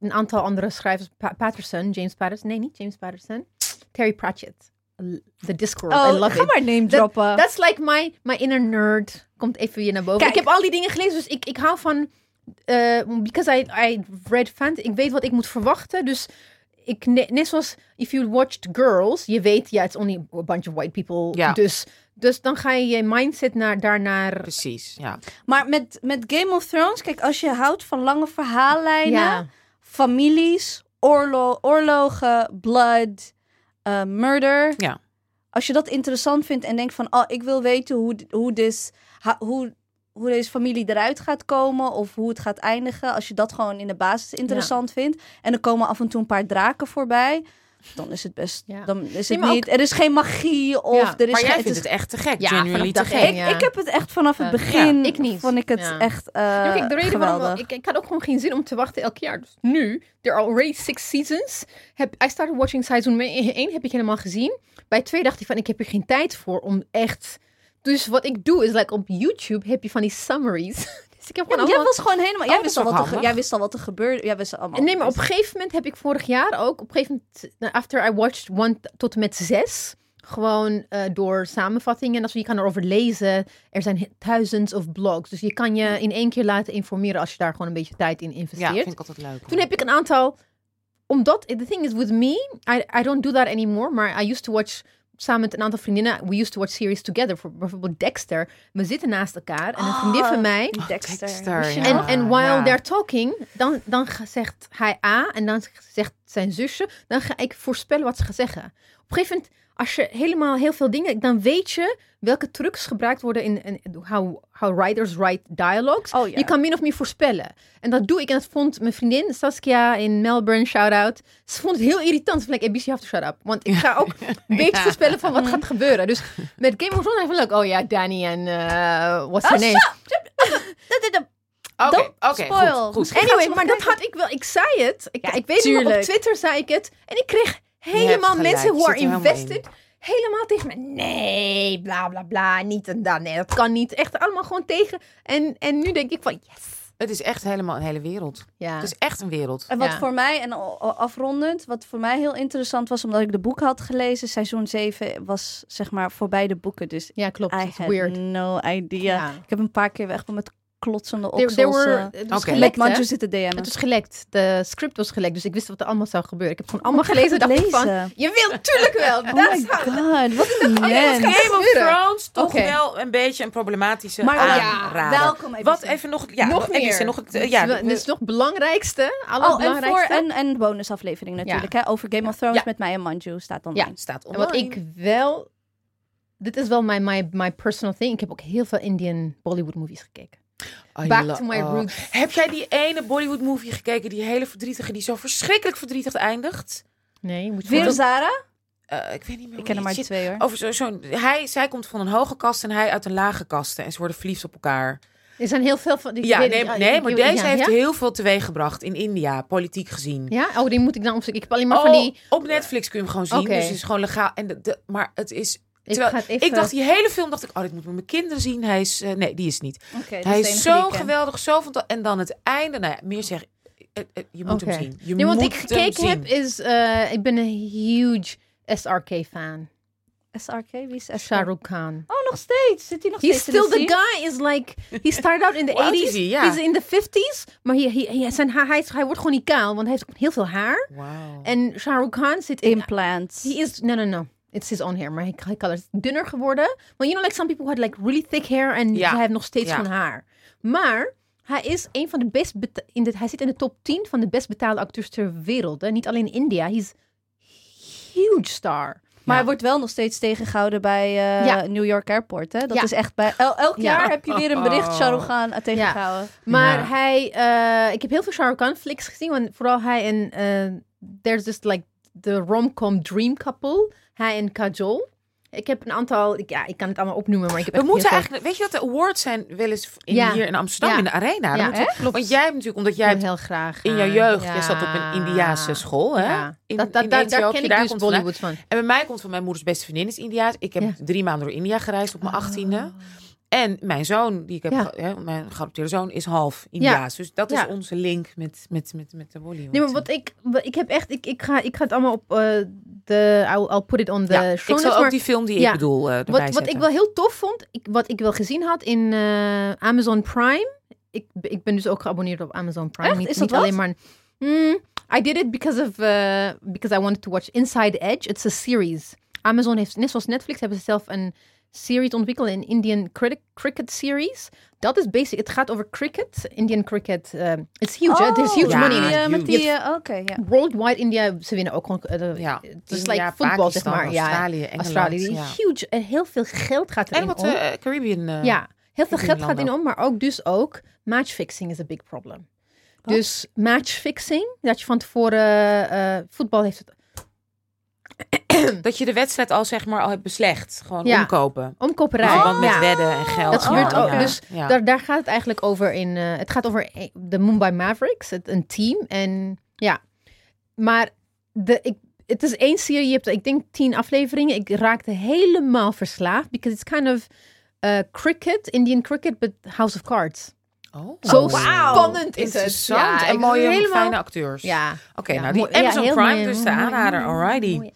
een aantal andere schrijvers. Pa- Patterson, James Patterson. Nee, niet James Patterson. Terry Pratchett. The Discord. I Oh, love ga it. maar name droppen. That's like my, my inner nerd. Komt even weer naar boven. Kijk. Ik heb al die dingen gelezen, dus ik, ik hou van... because I, I read fantasy, ik weet wat ik moet verwachten. Dus ik, ne- net zoals if you watched Girls, je weet, ja, it's only a bunch of white people. Ja. Dus, dus dan ga je je mindset naar, daarnaar... Precies, ja. Maar met, met Game of Thrones, kijk, als je houdt van lange verhaallijnen, Ja, families, oorlo oorlogen, blood, eh, murder. Ja. Als je dat interessant vindt en denkt van, oh, ik wil weten hoe, hoe, dis, ha- hoe, hoe deze familie eruit gaat komen of hoe het gaat eindigen. Als je dat gewoon in de basis interessant vindt. En er komen af en toe een paar draken voorbij. Dan is het best. Ja. Dan is het niet. Er is geen magie of Ja, er is Maar jij geen- vindt is- het echt te gek, Ja, te gek. ik, ja. ik heb het echt vanaf het begin. Ja, ik niet. Vond ik het Ja. echt eh Ja, kijk, de reden geweldig. waarom ik, ik had ook gewoon geen zin om te wachten elk jaar. Dus nu, there are already six seasons. Heb, I started watching seizoen 1 heb ik helemaal gezien. Bij 2 dacht ik van, ik heb er geen tijd voor om echt... Dus wat ik doe is, like op YouTube heb je van die summaries. dus ik heb Ja, gewoon jij was gewoon helemaal. Jij, wist is al wat er, jij wist al wat er gebeurde. Jij wist allemaal. Nee, maar op een gegeven moment heb ik vorig jaar ook, op een gegeven moment, nou, after I watched one tot en met zes, gewoon eh, door samenvattingen, als je kan erover lezen. Er zijn thousands of blogs, dus je kan je in één keer laten informeren als je daar gewoon een beetje tijd in Ja, investeert. vind ik altijd leuk. Toen heb ik een aantal, omdat, the thing is with me, I, I don't do that anymore, maar I used to watch samen met een aantal vriendinnen, we used to watch series together, voor bijvoorbeeld Dexter. We zitten naast elkaar en een vriendin van mij, die Dexter. Ja. en, en while ja. they're talking, dan, dan zegt hij A en dan zegt zijn zusje, dan ga ik voorspellen wat ze gaat zeggen. Op een gegeven moment, als je helemaal heel veel dingen, dan weet je welke trucs gebruikt worden in, in how, how writers write dialogues. Oh ja. Je kan min of meer voorspellen. En dat doe ik. En dat vond mijn vriendin Saskia in Melbourne, shout-out. Ze vond het heel irritant. Ze vond like, ABC, you have to shut up. Want ik ga ook een beetje Ja. voorspellen van wat gaat gebeuren. Dus met Game of Thrones even leuk. Oh ja, Danny en uh, what's her Oh, name? Oké, oké, spoil. goed, goed. Anyway, maar dat had ik wel. Ik zei het. Ik, Ja, ik weet nog, op. Twitter zei ik het. En ik kreeg helemaal mensen who are invested. Helemaal tegen me. Nee, bla bla bla. Niet en dat. Nee, dat kan niet. Echt allemaal gewoon tegen. En, en nu denk ik van yes. Het is echt helemaal een hele wereld. Ja. Het is echt een wereld. En wat Ja. voor mij, en afrondend, wat voor mij heel interessant was, omdat ik de boeken had gelezen, seizoen 7 was zeg maar voorbij de boeken. Dus ja, klopt. I had weird. no idea. Ja. Ik heb een paar keer echt met klotsende There, oksels. there were, eh, het was gelekt? Manju zitten DM'en. Het was gelekt. De script was gelekt. Dus ik wist wat er allemaal zou gebeuren. Ik heb het gewoon allemaal Oh, gelezen. dacht het van, lezen? je wil natuurlijk wel. Oh That's my god, wat een ja, mens. gaat Game of gebeuren. Thrones toch wel een beetje een problematische Maar aanrader. welkom even. Wat even nog, ja, nog even meer. nog het, Dit is ja, dit is nog het belangrijkste. Alle Oh, en voor een, een bonusaflevering natuurlijk, hè? Over Game of Thrones Ja. met mij en Manju staat online. staat En online. wat ik wel... Dit is wel mijn my, my personal thing. Ik heb ook heel veel Indian Bollywood movies gekeken. I Back to my oh. roots. Heb jij die ene Bollywood movie gekeken, die hele verdrietige, die zo verschrikkelijk verdrietig eindigt? Nee, moet je Weer Zara? Eh, ik weet niet meer. Ik ken er maar twee hoor. Over zo, zo'n, hij, zij komt van een hoge kast en hij uit een lage kast. En ze worden verliefd op elkaar. Er zijn heel veel van... die- Ja, nee, die- nee die- maar die- deze ja, heeft ja? heel veel teweeggebracht in India, politiek gezien. Ja? Oh, die moet ik dan opzoeken. Ik heb alleen maar Oh, van die... op Netflix kun je hem gewoon zien. Dus het is gewoon legaal. En de, de- maar het is. Ik, Terwijl, even... Ik dacht die hele film, dacht ik, oh, dit moet ik met mijn kinderen zien. Hij is, eh, nee, die is niet. Hij is zo ik geweldig, zo fantastisch. En dan het einde, nou ja, meer zeg, eh, eh, je moet hem zien. Je Nee, wat moet ik hem gekeken heb is... eh, ik ben een huge SRK-fan. SRK, wie is SRK? Shah Rukh Khan. Oh, nog steeds. Zit hij nog He's steeds in still the scene? guy is like he started out in the Hoe oud 80s. is hij? Ja. He's in the 50s, maar hij, hij, hij, zijn haar, hij, is- hij wordt gewoon niet kaal, want hij heeft heel veel haar. Wauw. En Shah Rukh Khan zit in Implants. He is no no no. It's his own hair, maar hij, hij color is dunner geworden. Maar you know, like some people had like really thick hair en Ja. hij heeft nog steeds Ja. gewoon haar. Maar hij is een van de best in de, hij zit in de top 10 van de best betaalde acteurs ter wereld. Hè? Niet alleen in India. He's huge star. Maar Ja. hij wordt wel nog steeds tegengehouden bij eh, Ja. New York Airport. Hè? Dat Ja. is echt bij. el- elk Ja. jaar heb je weer een bericht Oh. Shah Rukh Khan eh, tegengehouden. Maar Ja. hij, eh, ik heb heel veel Shah Rukh Khan flicks gezien, want vooral hij en eh, there's this like the rom-com dream couple, hij en Kajol. Ik heb een aantal, ik, ja, ik kan het allemaal opnoemen, maar ik heb We echt moeten veel- eigenlijk, weet je dat de awards zijn wel eens in, Ja. hier in Amsterdam Ja. in de arena? Ja? Klopt. Want jij hebt natuurlijk, omdat jij hebt heel graag in jouw gaan. jeugd, jij zat op een Indiaanse school, hè? Ja. In- dat, dat, in daar- ken ik daar dus komt. Bollywood van. En bij mij komt van mijn moeders beste vriendin is Indiaas. Ik heb drie maanden door India gereisd op mijn achttiende. En mijn zoon, die ik heb, Ja. ge- hè, mijn geadopteerde zoon, is half Indiaas. Dus dat is Ja. onze link met, met, met, met de Bollywood. Nee, maar wat ik, wat- ik heb echt, ik, ik, ga, ik ga het allemaal op eh, de, I'll, I'll put it on the ja, show ik zal notes, ook die film die ik bedoel erbij wat, wat ik wel heel tof vond, ik, wat ik wel gezien had in eh, Amazon Prime. Ik, ik ben dus ook geabonneerd op Amazon Prime. Echt? Niet, Is dat niet alleen maar. Hmm, I did it because of uh, because I wanted to watch Inside Edge. It's a series. Amazon heeft net zoals Netflix hebben ze zelf een series ontwikkeld, een Indian cricket, cricket series. Dat is basic. Het gaat over cricket, Indian cricket. um, it's huge. hè? There's huge ja, money in die, eh, met die, eh, Oké, ja. Worldwide India, ze winnen ook gewoon. eh, ja, het is India, like voetbal, zeg maar. Ja, Australië, Engeland. Australië. ja. Huge. En heel veel geld gaat erin En wat om. eh, Caribbean. eh, Ja, heel veel geld gaat in landen om, maar ook dus ook matchfixing is een big problem. Wat? Dus matchfixing, dat je van tevoren eh, voetbal heeft het Dat je de wedstrijd al zeg maar al hebt beslecht. Gewoon Ja. omkopen. omkoperij. Met ja. wedden en geld. Dat gebeurt Oh, ook. ja. Dus. Daar, daar gaat het eigenlijk over in. eh, het gaat over eh, de Mumbai Mavericks, het, een team. En ja, maar de, ik, het is één serie. Je hebt, ik denk, tien afleveringen. Ik raakte helemaal verslaafd. Because it's kind of uh, cricket, Indian cricket, but House of Cards. Oh. Zo Oh. spannend is het. Interessant. Ja, en mooie, helemaal- fijne acteurs. Ja. Oké, Ja, nou die ja, Amazon Prime, mooi, dus de aanrader. mooi, Alrighty. mooi.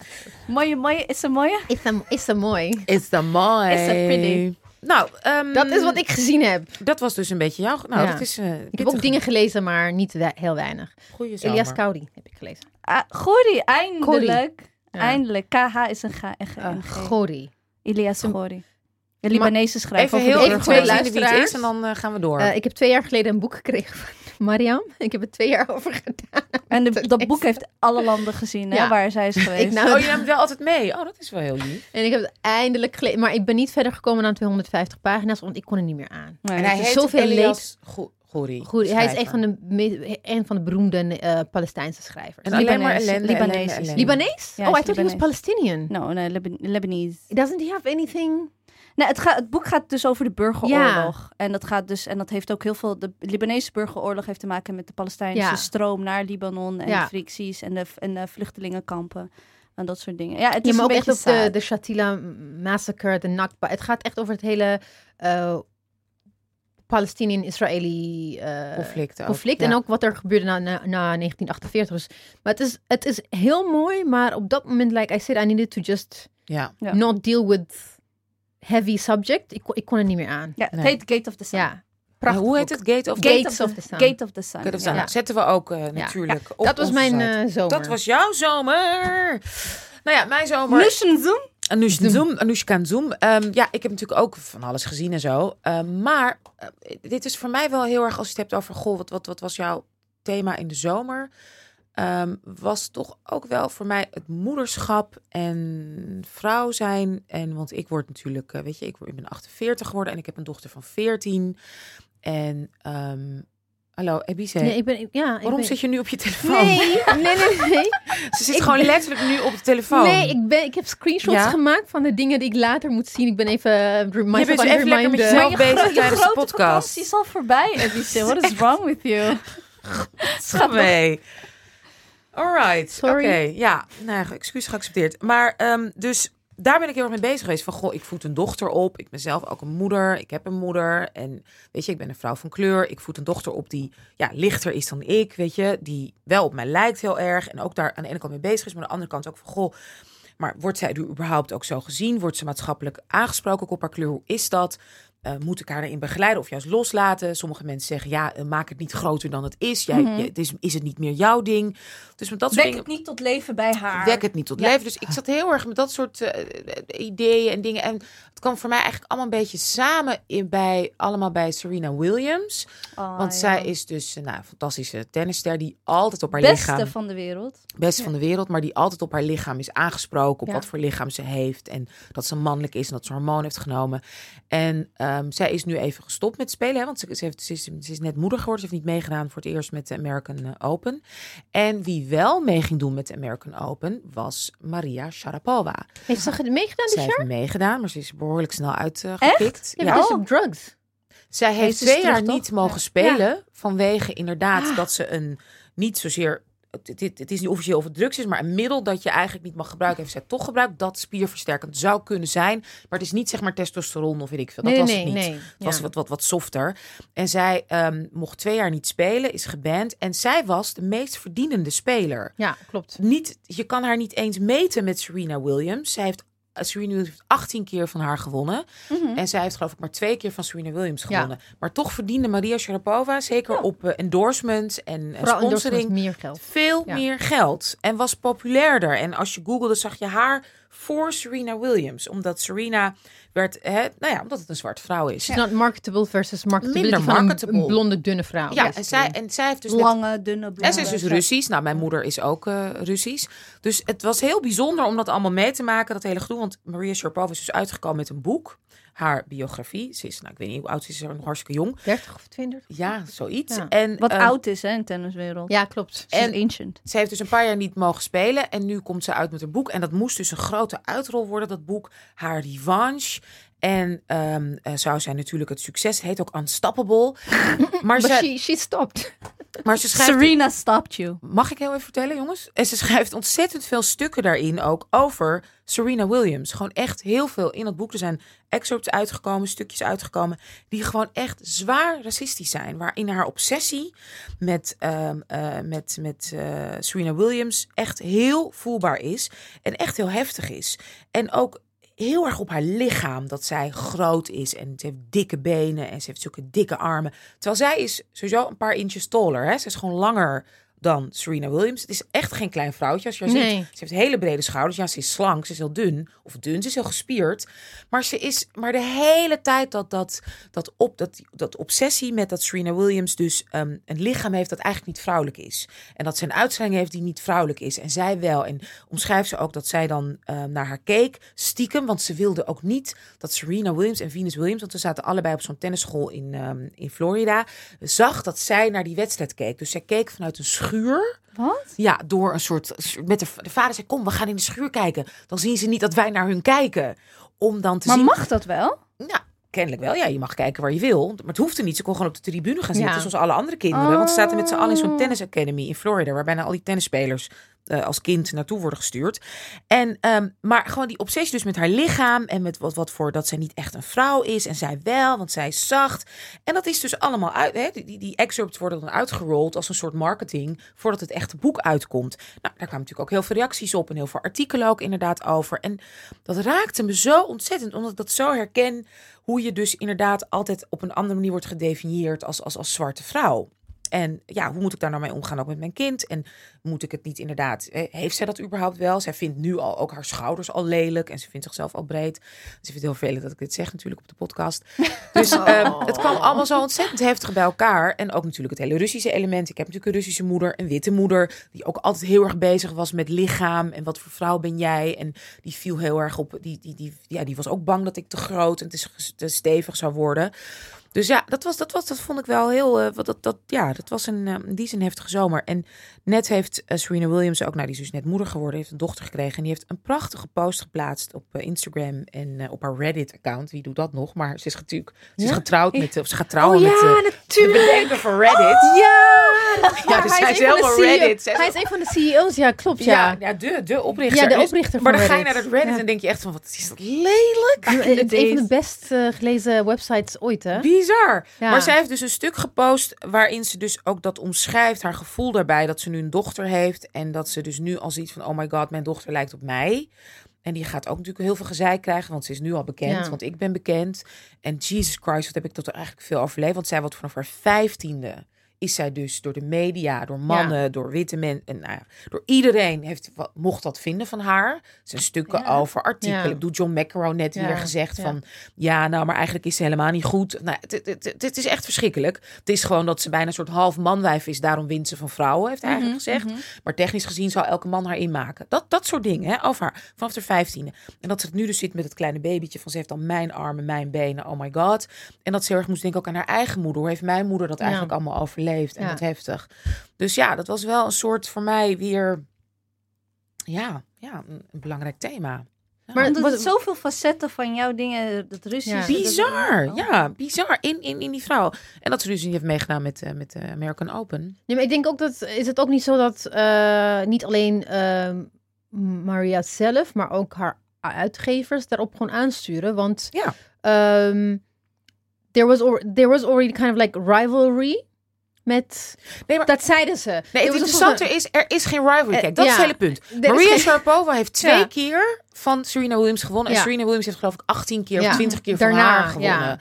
Mooie, mooie. Is ze mooie? Is dat, is mooi? Is dat mooi. Is dat pretty? Nou, ehm, Dat is wat ik gezien heb. Dat was dus een beetje jouw... Nou, Ja. dat is... eh, Ik heb ook dingen gelezen, maar niet we- heel weinig. Goeie Elias zomer. Kaudi heb ik gelezen. Ah, Gori, eindelijk. Ja. Eindelijk. KH is een G. en G- Uh. Gori. Elias Gori. Een Libanese schrijver. Even heel de even twee wie het is luisteraars. en dan eh, gaan we door. Eh, ik heb twee jaar geleden een boek gekregen van Mariam. Ik heb er twee jaar over gedaan. En de- dat boek heeft alle landen gezien, hè, waar zij is geweest. Ik nou- oh, je neemt wel altijd mee. Oh, dat is wel heel lief. En ik heb het eindelijk gelezen. Maar ik ben niet verder gekomen dan 250 pagina's, want ik kon er niet meer aan. Nee, En het hij is- heet zoveel Gori. Goed, hij is een van de, een van de beroemde eh, Palestijnse schrijvers. En alleen maar Libanees. ellende, Libanees oh, hij I is thought he was. Palestinian. No, nee, Liban- Lebanese. Doesn't he have anything? Nee, het, gaat, het boek gaat dus over de burgeroorlog. En dat gaat dus, en dat heeft ook heel veel. De Libanese burgeroorlog heeft te maken met de Palestijnse Ja. stroom naar Libanon en Ja. de fricties en de, en de vluchtelingenkampen en dat soort dingen. Ja, het Ja, is maar ook een echt beetje op de, de Shatila massacre, de Nakba. Het gaat echt over het hele eh Palestinian-Israëli eh, Conflict ook, conflict. ja. En ook wat er gebeurde na, na, na 1948. Dus, maar het is, het is heel mooi, maar op dat moment, like I said, I needed to just not deal with heavy subject. Ik, kon- ik kon er niet meer aan. Ja, het Nee. heet Gate of the Sun. Ja. Prachtig hoe heet het? Gate of Gate of of the, the Sun. Gate of the Sun. Gate of ja. Sun. Zetten we ook eh, natuurlijk op Dat was mijn eh, zomer. Dat was jouw zomer. Nou ja, mijn zomer. Mission Zoom. Anoushka Zoom. Anoushka Zoom. Ehm, ja, ik heb natuurlijk ook van alles gezien en zo. Ehm, maar eh, dit is voor mij wel heel erg, als je het hebt over, goh, wat, wat, wat was jouw thema in de zomer? Ehm, was toch ook wel voor mij het moederschap en vrouw zijn. En want ik word natuurlijk, eh, weet je, ik, word- ik ben 48 geworden en ik heb een dochter van 14. En, ehm, hallo, Ebice. Nee, ik ben, ik- ja, ik Waarom ben- zit je nu op je telefoon? Nee, nee, nee, nee. Ze zit gewoon letterlijk nu op de telefoon. Nee, ik, ben, ik heb screenshots Ja? gemaakt van de dingen die ik later moet zien. Ik ben even uh, Je bent aan even lekker met jezelf bezig tijdens de grote podcast. vakantie is al voorbij, Ebice. What is wrong with you? Schat mee. Alright, Sorry. oké. Ja, nou, ja, excuus geaccepteerd. Maar ehm, dus daar ben ik heel erg mee bezig geweest. Van, goh, ik voed een dochter op. Ik ben zelf ook een moeder. Ik heb een moeder. En weet je, ik ben een vrouw van kleur. Ik voed een dochter op die ja, lichter is dan ik, weet je. Die wel op mij lijkt heel erg. En ook daar aan de ene kant mee bezig is. Maar aan de andere kant ook van, goh... Maar wordt zij er überhaupt ook zo gezien? Wordt ze maatschappelijk aangesproken op haar kleur? Hoe is dat? Eh, moet ik haar erin begeleiden of juist loslaten? Sommige mensen zeggen, ja, eh, maak het niet groter dan het is. Jij, je- het is, is het niet meer jouw ding? Dus met dat soort Wek dingen... het niet tot leven bij haar. Wek het niet tot Ja. leven. Dus ik zat heel erg met dat soort eh, ideeën en dingen. En het kwam voor mij eigenlijk allemaal een beetje samen in bij, allemaal bij Serena Williams. Oh, Want ja. zij is dus nou, een fantastische tennisster die altijd op haar beste lichaam van de wereld. beste van de wereld, maar die altijd op haar lichaam is aangesproken, op wat voor lichaam ze heeft en dat ze mannelijk is en dat ze hormoon heeft genomen. En ehm, zij is nu even gestopt met spelen, hè, want ze, ze, heeft, ze, is, ze is net moeder geworden, ze heeft niet meegedaan voor het eerst met de American eh, Open. En wie wel mee ging doen met de American Open was Maria Sharapova. Heeft ze ge- meegedaan dit jaar? heeft meegedaan, maar ze is behoorlijk snel uitgepikt. Ja, ja. Oh. op drugs. Zij heeft Heeft ze twee jaar niet mogen Ja. spelen. Vanwege inderdaad Ah. dat ze een niet zozeer. Het, het, het is niet officieel of het drugs is, maar een middel dat je eigenlijk niet mag gebruiken, heeft zij toch gebruikt. Dat spierversterkend zou kunnen zijn. Maar het is niet zeg maar testosteron of weet ik veel. Dat nee, was nee, het niet. nee. Het was Ja. wat, wat, wat softer. En zij ehm, mocht twee jaar niet spelen, is geband. En zij was de meest verdienende speler. Ja, klopt. Niet, je kan haar niet eens meten met Serena Williams. Zij heeft, Serena Williams heeft 18 keer van haar gewonnen. Mhm. En zij heeft geloof ik maar twee keer van Serena Williams Ja. gewonnen. Maar toch verdiende Maria Sharapova, zeker Ja. op eh, endorsements en eh, sponsoring, endorsements, meer geld. veel Ja. meer geld. En was populairder. En als je googelde, zag je haar voor Serena Williams. Omdat Serena werd, hè, nou ja, omdat het een zwarte vrouw is. Not marketable versus marketability Minder van een- marketable. een blonde, dunne vrouw. Ja, en zij, en zij heeft dus net Lange, dunne, blonde. en ze is dus Russisch. Nou, mijn moeder is ook eh, Russisch. Dus het was heel bijzonder om dat allemaal mee te maken, dat hele gedoe. Want Maria Sharapova is dus uitgekomen met een boek. Haar biografie. Ze is, nou, ik weet niet hoe oud ze is, ze is nog hartstikke jong. 30 of 20? Ja, zoiets. Ja. En, Wat ehm, oud is, hè, in de tenniswereld. Ja, klopt. Ze is en- ancient. Ze heeft dus een paar jaar niet mogen spelen. En nu komt ze uit met een boek. En dat moest dus een grote uitrol worden, dat boek. Haar revanche. En ehm, eh, zou zij natuurlijk het succes. Het heet ook Unstoppable. maar, Maar ze, she, she stopped. Maar ze schrijft... Serena stopped you. Mag ik heel even vertellen, jongens? En ze schrijft ontzettend veel stukken daarin ook over Serena Williams. Gewoon echt heel veel in dat boek. Er zijn excerpts uitgekomen, stukjes uitgekomen, die gewoon echt zwaar racistisch zijn. Waarin haar obsessie met, ehm, eh, met, met eh, Serena Williams echt heel voelbaar is. En echt heel heftig is. En ook heel erg op haar lichaam. Dat zij groot is en ze heeft dikke benen en ze heeft zulke dikke armen. Terwijl zij is sowieso een paar inches taller. Hè? Ze is gewoon langer dan Serena Williams. Het is echt geen klein vrouwtje. Als je Nee. ziet, ze heeft hele brede schouders. Ja, ze is slank, ze is heel dun. Of dun, ze is heel gespierd. Maar ze is maar de hele tijd dat, dat, dat, op, dat, dat obsessie met dat Serena Williams dus ehm, een lichaam heeft dat eigenlijk niet vrouwelijk is. En dat ze een uitstraling heeft die niet vrouwelijk is. En zij wel. En omschrijft ze ook dat zij dan ehm, naar haar keek, stiekem. Want ze wilde ook niet dat Serena Williams en Venus Williams, want ze zaten allebei op zo'n tennisschool in, ehm, in Florida, zag dat zij naar die wedstrijd keek. Dus zij keek vanuit een schuur. Wat? Ja, door een soort. Met de, de vader zei: Kom, we gaan in de schuur kijken. Dan zien ze niet dat wij naar hun kijken. Om dan te Maar zien. mag dat wel? Nou, kennelijk wel. Ja, je mag kijken waar je wil. Maar het hoefde niet. Ze kon gewoon op de tribune gaan zitten. Ja. Zoals alle andere kinderen. Want ze zaten met z'n allen in zo'n Oh. tennis academy in Florida. Waar bijna al die tennisspelers eh, als kind naartoe worden gestuurd. En, ehm, maar gewoon die obsessie dus met haar lichaam en met wat, wat voor dat zij niet echt een vrouw is en zij wel, want zij is zacht. En dat is dus allemaal uit. Hè, die, die excerpts worden dan uitgerold als een soort marketing voordat het echte boek uitkomt. Nou, daar kwamen natuurlijk ook heel veel reacties op en heel veel artikelen ook inderdaad over. En dat raakte me zo ontzettend, omdat ik dat zo herken hoe je dus inderdaad altijd op een andere manier wordt gedefinieerd als, als, als zwarte vrouw. En ja, hoe moet ik daar nou mee omgaan ook met mijn kind? En moet ik het niet inderdaad... Heeft zij dat überhaupt wel? Zij vindt nu al ook haar schouders al lelijk. En ze vindt zichzelf al breed. Ze vindt het heel vervelend dat ik dit zeg natuurlijk op de podcast. Dus oh. het kwam allemaal zo ontzettend heftig bij elkaar. En ook natuurlijk het hele Russische element. Ik heb natuurlijk een Russische moeder, een witte moeder... die ook altijd heel erg bezig was met lichaam. En wat voor vrouw ben jij? En die viel heel erg op... Die, die, die, ja, die was ook bang dat ik te groot en te, te stevig zou worden... Dus ja, dat, was, dat, was, dat vond ik wel heel. Uh, dat, dat, ja, dat was een, uh, die zin heftige zomer. En net heeft uh, Serena Williams ook, nou, die is dus net moeder geworden, heeft een dochter gekregen. En die heeft een prachtige post geplaatst op Instagram en op haar Reddit-account. Wie doet dat nog? Maar ze is natuurlijk ze is getrouwd met. Of ze gaat trouwen oh, ja, met natuurlijk. de bedenker van Reddit. Oh, ja, ja, dus hij, is helemaal Reddit. Hij is een van de CEO's, ja, klopt. Ja, ja, de, de oprichter. Ja, de oprichter Maar dan ga je naar dat Reddit en denk je echt van, wat is dat lelijk. Het is een van de best gelezen websites ooit, hè? Bizar. Ja. Maar zij heeft dus een stuk gepost waarin ze dus ook dat omschrijft, haar gevoel daarbij dat ze nu een dochter heeft en dat ze dus nu al ziet van, oh my god, mijn dochter lijkt op mij. En die gaat ook natuurlijk heel veel gezeik krijgen, want ze is nu al bekend, ja. want ik ben bekend. En Jesus Christ, wat heb ik tot er eigenlijk veel overleefd, want zij wordt vanaf haar vijftiende is zij dus door de media, door mannen, ja. door witte mensen, en nou ja, door iedereen heeft, wat, mocht dat vinden van haar. Er zijn stukken ja. over, artikelen. Ik doe John McEnroe net weer gezegd van, ja, nou, maar eigenlijk is ze helemaal niet goed. Nou, het is echt verschrikkelijk. Het is gewoon dat ze bijna een soort half manwijf is, daarom wint ze van vrouwen, heeft hij Mhm, eigenlijk gezegd. Mm -hmm. Maar technisch gezien zou elke man haar inmaken. Dat, dat soort dingen, hè, over haar, vanaf de vijftiende. En dat ze het nu dus zit met het kleine babytje van, ze heeft dan mijn armen, mijn benen, oh my god. En dat ze heel erg moest denken ook aan haar eigen moeder. Hoe heeft mijn moeder dat eigenlijk allemaal overleefd? En Ja. wat heftig. Dus ja, dat was wel een soort voor mij weer, ja, ja een, een belangrijk thema. Ja. Maar omdat het zoveel facetten van jouw dingen, dat Russische... Ja. Bizar, dat- ja, bizar in, in, in die vrouw. En dat ze dus niet heeft meegedaan met, eh, met de American Open. Ja, maar ik denk ook dat is het ook niet zo dat eh, niet alleen ehm, Maria zelf, maar ook haar uitgevers daarop gewoon aansturen. Want Ja. ehm, there, was there was already kind of like rivalry met. Nee, maar Dat zeiden ze. nee, het een interessante is, er is geen rivalry. Eh, Kijk, dat is het hele punt. van- er Maria geen- Sharapova heeft twee Ja. keer van Serena Williams gewonnen. En. Serena Williams heeft geloof ik 18 keer of 20 keer van Daarna, haar gewonnen.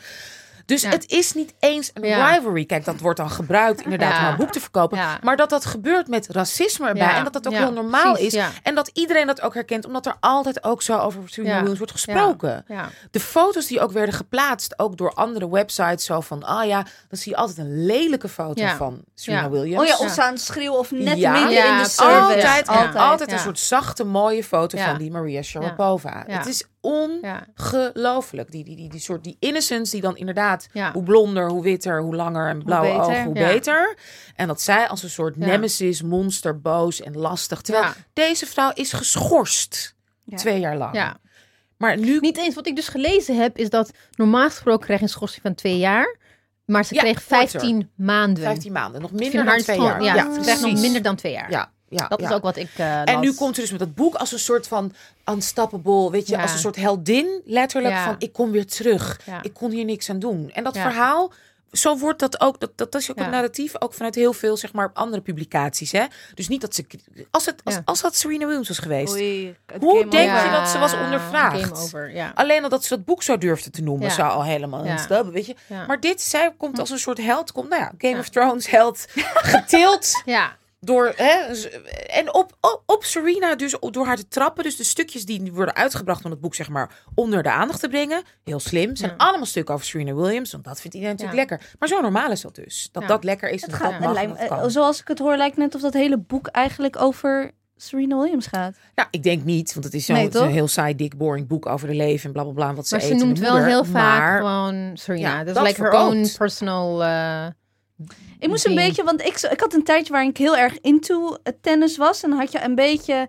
Dus Ja. het is niet eens een Ja. rivalry. Kijk, dat wordt dan gebruikt inderdaad Ja. om haar boek te verkopen. Ja. Maar dat dat gebeurt met racisme erbij. Ja. En dat dat ook Ja, heel normaal precies, is. ja. En dat iedereen dat ook herkent. Omdat er altijd ook zo over Serena Ja. Williams wordt gesproken. Ja. De foto's die ook werden geplaatst, ook door andere websites, zo van, ah ja, dan zie je altijd een lelijke foto Ja. van Serena Ja. Williams. Oh ja, of ze aan het schreeuwen of net Ja. midden Ja, in de service. altijd, Ja. altijd Ja. een soort zachte, mooie foto Ja. van die Maria Sharapova. Ja. Het is. Ongelooflijk. Die, die, die, die soort die innocence die dan inderdaad, Ja. hoe blonder, hoe witter, hoe langer en blauwe ogen, hoe Ja. beter. En dat zij als een soort nemesis, monster, boos en lastig. Terwijl deze vrouw is geschorst twee jaar lang. ja. Maar nu Niet eens. Wat ik dus gelezen heb, is dat normaal gesproken krijg je een schorsing van twee jaar. Maar ze Ja, kreeg korter. 15 maanden. 15 maanden, nog minder dan twee jaar. Ja, ze krijgt nog minder dan twee jaar. Ja, ja, Dat ja. is ook wat ik eh En nu komt ze dus met het boek als een soort van unstoppable, weet je, Ja. als een soort heldin, letterlijk Ja. van ik kom weer terug. Ja. Ik kon hier niks aan doen. En dat Ja. verhaal, zo wordt dat ook, dat, dat is ook Ja. een narratief, ook vanuit heel veel, zeg maar, andere publicaties. Hè? Dus niet dat ze, als het, als, Ja. als dat Serena Williams was geweest. Oei, Hoe denk over. je dat ze was ondervraagd? Over. Alleen al dat ze dat boek zo durfde te noemen, Ja. zou al helemaal Ja. een stap, weet je. Ja. Maar dit, zij komt als een soort held, komt, nou ja, Game Ja. of Thrones held, getild ja. Door, hè, en op, op, op Serena, dus door haar te trappen. Dus de stukjes die worden uitgebracht van het boek, zeg maar, onder de aandacht te brengen. Heel slim. Zijn Ja. allemaal stukken over Serena Williams. Want dat vindt iedereen natuurlijk Ja. lekker. Maar zo normaal is dat dus. Dat Ja. dat lekker is Het dat gaat, dat mag en dat kan. zoals ik het hoor, lijkt net of dat hele boek eigenlijk over Serena Williams gaat. Nou, ik denk niet, want het is, zo, Nee, het is een toch? heel saai, dik, boring boek over de leven en blablabla. Bla, bla, wat ze Maar ze noemt wel moeder. heel vaak Maar gewoon Serena. Ja, dat is like her own personal... eh, Ik moest een ding. beetje, want ik, ik had een tijdje waarin ik heel erg into het tennis was. En dan had je een beetje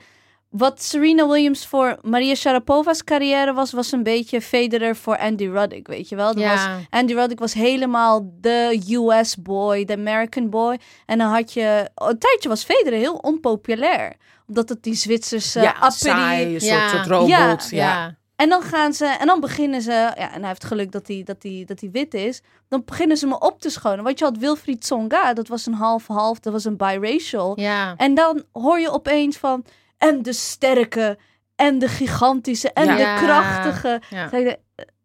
wat Serena Williams voor Maria Sharapova's carrière was, was een beetje Federer voor Andy Roddick, weet je wel? Dat was, Ja. Andy Roddick was helemaal de US boy, de American boy. En dan had je, een tijdje was Federer heel onpopulair. Omdat het die Zwitserse ja, appie- saai, een soort, Ja. soort robot. Ja. Ja, Ja. En dan gaan ze, en dan beginnen ze, ja, en hij heeft geluk dat hij, dat hij, dat hij wit is. Dan beginnen ze me op te schonen. Want je had Wilfried Tsonga, dat was een half-half, dat was een biracial. Ja. En dan hoor je opeens van, en de sterke, en de gigantische, en Ja. de Ja. krachtige. Ja. Eh,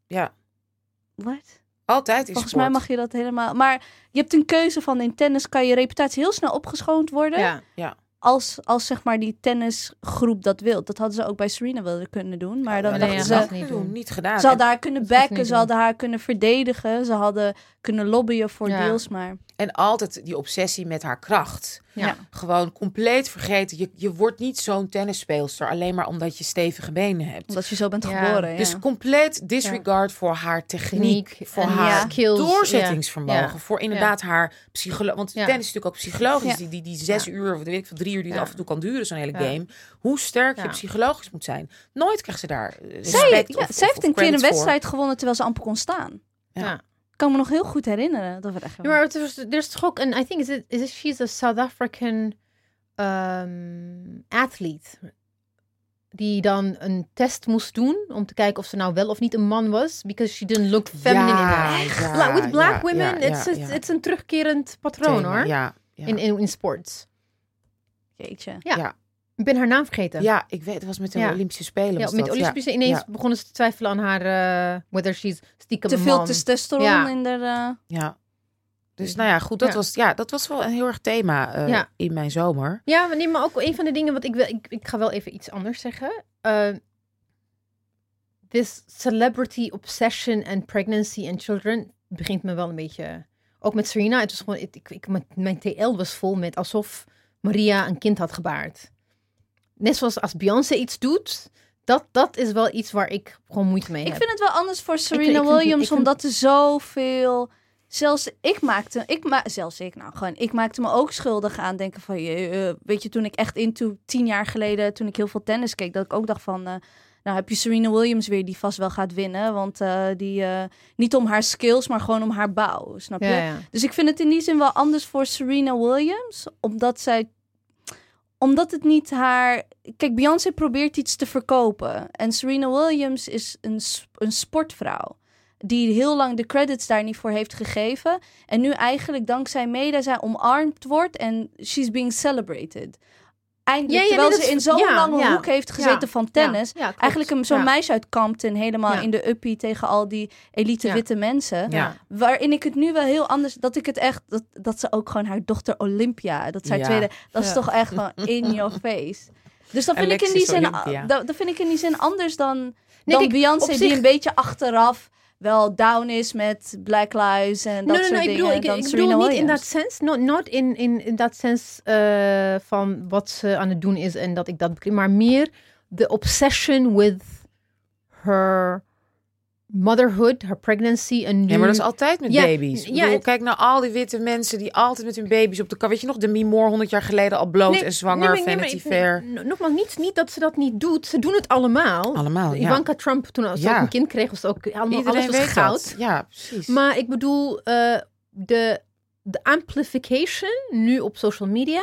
Ja. Wat? Altijd in Volgens sport. mij mag je dat helemaal. Maar je hebt een keuze van in tennis kan je reputatie heel snel opgeschoond worden. Ja. Als, als zeg maar die tennisgroep dat wil. Dat hadden ze ook bij Serena willen kunnen doen. Maar dan nee, dachten ja, ze. dat niet, doen. niet gedaan. Ze hadden haar kunnen backen, ze hadden haar kunnen verdedigen, ze hadden kunnen lobbyen voor Ja. deals, maar En altijd die obsessie met haar kracht. Ja. Gewoon compleet vergeten. Je, je wordt niet zo'n tennisspeelster alleen maar omdat je stevige benen hebt. omdat je zo bent Ja. geboren. Ja. Dus compleet disregard voor haar techniek, Techniek voor haar ja. skills. doorzettingsvermogen, Ja. voor inderdaad haar psychologie. Want Ja. tennis is natuurlijk ook psychologisch. Ja. Die, die, die zes uur, of weet ik veel, drie uur die het af en toe kan duren, zo'n hele Ja. game. Hoe sterk je psychologisch moet zijn. Nooit krijgt ze daar zij, respect ja, of, zij of- heeft een keer een credits voor. wedstrijd gewonnen terwijl ze amper kon staan. Ja. Kan me nog heel goed herinneren. Dat we echt Ja, maar het is, er is toch ook een, I think, is it, is it, she's a South African um, athlete. Die dan een test moest doen om te kijken of ze nou wel of niet een man was. Because she didn't look feminine Ja, enough. ja, with black ja, women, ja, it's, ja, it's, ja. it's een terugkerend patroon Thema, hoor. Ja, ja. In, in, in sports. Jeetje. Ja. Ik ben haar naam vergeten. ja, ik weet, het was met de Ja. Olympische Spelen. Ja, met de ja. Olympische ineens Ja. begonnen ze te twijfelen aan haar, uh, whether she's stiekem Te veel man. testosteron Ja. in de. eh, Ja. Dus nou ja, goed, dat, Ja. Was, ja, dat was wel een heel erg thema eh, Ja. in mijn zomer. Ja, maar, nee, maar ook een van de dingen wat ik wil... Ik, ik ga wel even iets anders zeggen. Uh, this celebrity obsession and pregnancy and children begint me wel een beetje... Ook met Serena, het was gewoon... Ik, ik, mijn TL was vol met alsof Maria een kind had gebaard. Net zoals als Beyoncé iets doet... Dat, dat is wel iets waar ik gewoon moeite mee Ik heb. vind het wel anders voor Serena ik Williams, ik vind- omdat er zoveel. Zelfs ik maakte, ik ma zelfs ik, nou gewoon, ik maakte me ook schuldig aan denken van, je, eh, weet je, toen ik echt into tien jaar geleden, toen ik heel veel tennis keek, dat ik ook dacht van, eh, nou heb je Serena Williams weer die vast wel gaat winnen, want eh, die niet om haar skills, maar gewoon om haar bouw, snap je? ja, ja. Dus ik vind het in die zin wel anders voor Serena Williams. Omdat zij. Omdat het niet haar. Kijk, Beyoncé probeert iets te verkopen. En Serena Williams is een, een sportvrouw. Die heel lang de credits daar niet voor heeft gegeven. En nu eigenlijk dankzij mede zij omarmd wordt. En she's being celebrated. Eindelijk, Ja, ja, terwijl ze in zo'n ja, lange hoek heeft gezeten van tennis. Eigenlijk een- zo'n meisje uit Compton helemaal in de uppie tegen al die elite witte mensen. Ja. Waarin ik het nu wel heel anders, dat ik het echt, dat, dat ze ook gewoon haar dochter Olympia, dat zij tweede, dat is toch echt gewoon in your face. Dus dat vind ik in die zin, dat, dat vind ik in die zin anders dan, Nee, dan Beyoncé die zich- een beetje achteraf wel down is met Black Lives en dat no, no, soort no, ik dingen. bedoel, ik, dan ik bedoel niet in dat sens, not, not in, in, in dat sens eh, van wat ze aan het doen is en dat ik dat begrijp, maar meer de obsession with her motherhood, her pregnancy en nu... Ja, maar dat is altijd met Ja, baby's. Ja, bedoel, kijk naar al die witte mensen die altijd met hun baby's op de kar. Weet je nog, Demi Moore 100 jaar geleden al bloot Nee, en zwanger, nee, maar- nee, Vanity maar Fair. Nogmaals, niet, niet dat ze dat niet doet. Ze doen het allemaal. Allemaal, ja. Ivanka Trump, toen ze Ja. ook een kind kreeg, was ook allemaal Iedereen alles was goud. dat. Ja, precies. Maar ik bedoel, eh, de, de amplification nu op social media.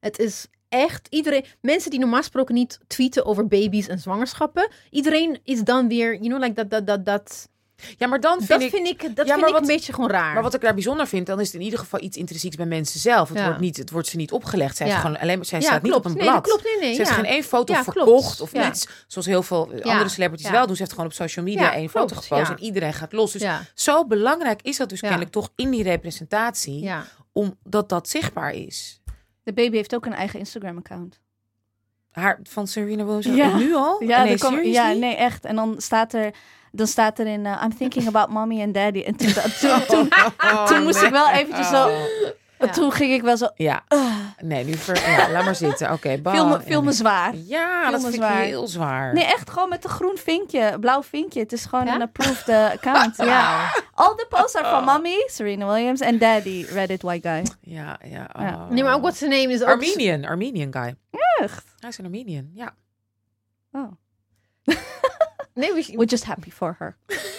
Het is echt iedereen. Mensen die normaal gesproken niet tweeten over baby's en zwangerschappen. Iedereen is dan weer, you know, like dat, dat, dat, dat. ja, maar dan vind Dat ik... vind ik, dat Ja, vind ik wat- een beetje gewoon raar. Maar wat ik daar bijzonder vind, dan is het in ieder geval iets intrinsieks bij mensen zelf. Het, Ja. wordt, niet, het wordt ze niet opgelegd. Zij, Ja. gewoon alleen, zij staat klopt. niet op een nee, blad. dat klopt. Nee, nee. Ze heeft geen één foto verkocht. klopt. Of net zoals heel veel andere celebrities wel doen. Ze heeft gewoon op social media één klopt. foto gepost. En iedereen gaat los. Dus zo belangrijk is dat dus kennelijk toch in die representatie. Omdat dat zichtbaar is. De baby heeft ook een eigen Instagram-account. Haar, van Serena Williams Ja. nu al? Ja, nee, ja, nee, echt. En dan staat er, dan staat er in, eh, I'm thinking about mommy and daddy. En toen, toen, toen, Oh, toen moest ik wel eventjes zo, Oh. Ja. toen ging ik wel zo, Ja, nee, nu ver... ja, laat maar zitten. Oké, bye. viel me, zwaar. Ja, dat vind zwaar. ik heel zwaar. Nee, echt gewoon met een groen vinkje, blauw vinkje. Het is gewoon Ja? een approved eh, account. ja. All the posts are Oh. van mommy, Serena Williams en daddy, Reddit white guy. Ja, ja. Ja. oh. Nee, maar ook wat zijn name is ook... Armenian, Armenian guy. Echt? Hij is een Armenian, ja. Oh. Nee, we, We're just happy for her.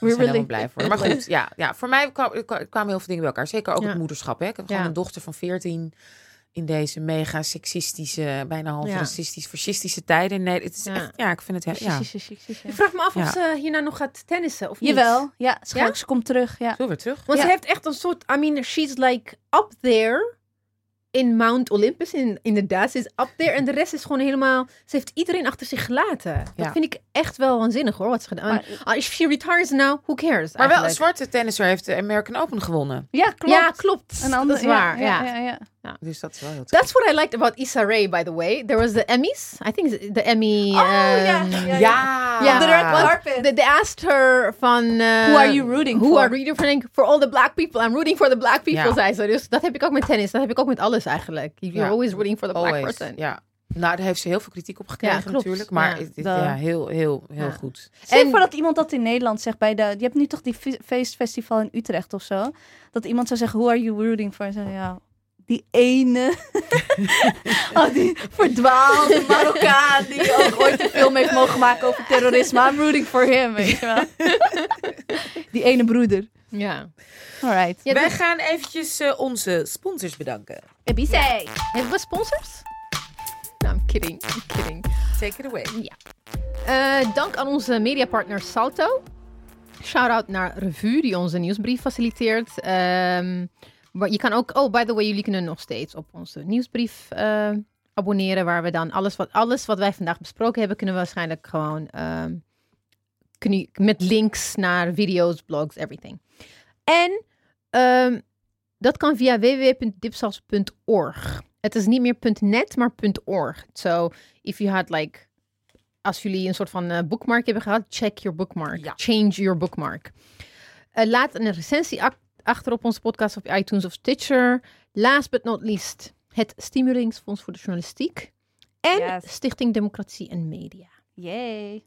We zijn helemaal blij voor. Maar goed, ja, ja voor mij kwam- kwamen heel veel dingen bij elkaar. Zeker ook Ja. het moederschap. Hè. Ik heb gewoon een dochter van 14 in deze mega seksistische, bijna half Ja. racistisch, fascistische tijden. Nee, het is Ja. echt, ja, ik vind het, he- ja. Ik vraag me af Ja. of ze hierna nog gaat tennissen of niet. Jawel, ja, ze, Ja? gaat- ze komt terug. Ja. Zullen we weer terug? Want Ja. ze heeft echt een soort, I mean, she's like up there in Mount Olympus. In, inderdaad, ze is up there. En de rest is gewoon helemaal, ze heeft iedereen achter zich gelaten. Dat vind ik echt wel waanzinnig hoor, wat ze gedaan. Maar- Ah, if she retires now, who cares Maar wel een zwarte tennisser heeft de American Open gewonnen. Ja, klopt. Ja, klopt. Een ander, dat is waar, ja. ja, ja, ja. Dus dat is wel heel tof. That's what I liked about Issa Rae, by the way. There was the Emmys. I think the Emmy... Oh, ja, um, ja, ja. Ja. Ja, The red carpet. They, they asked her van... uh, Who are you rooting who for? are you rooting for? all the black people. I'm rooting for the black people, Ja. zei ze. Dus dat heb ik ook met tennis. Dat heb ik ook met alles eigenlijk. You're Ja. always rooting for the black Always. person. Ja. Nou, daar heeft ze heel veel kritiek op gekregen Ja, natuurlijk. Maar Ja, het- het- de- ja, heel, heel, heel Ja. goed. En- voor dat iemand dat in Nederland zegt bij de... Je hebt nu toch die fe- feestfestival in Utrecht of zo? Dat iemand zou zeggen, who are you rooting for? En zeggen, ja, die ene... oh, die verdwaalde Marokkaan die ook ooit een film heeft mogen maken over terrorisme. I'm rooting for him, weet je wel. die ene broeder. Ja. Alright. Ja, Wij dus- gaan eventjes eh, onze sponsors bedanken. Ebisei. Hebben we sponsors? No, I'm kidding. I'm kidding. Take it away. Eh, dank aan onze mediapartner Salto. Shout-out naar Revue, die onze nieuwsbrief faciliteert. Ehm, maar je kan ook... Oh, by the way, jullie kunnen nog steeds op onze nieuwsbrief eh, abonneren. Waar we dan alles wat, alles wat wij vandaag besproken hebben... kunnen we waarschijnlijk gewoon... ehm, kun je, met links naar video's, blogs, everything. En ehm, dat kan via www.dipsas.org. Het is niet meer .net, maar .org. So, if you had like als jullie een soort van eh, bookmark hebben gehad, check your bookmark. Ja. Change your bookmark. Eh, laat een recensie achter op onze podcast op iTunes of Stitcher. Last but not least, het Stimuleringsfonds voor de Journalistiek. En Yes. Stichting Democratie en Media. Yay.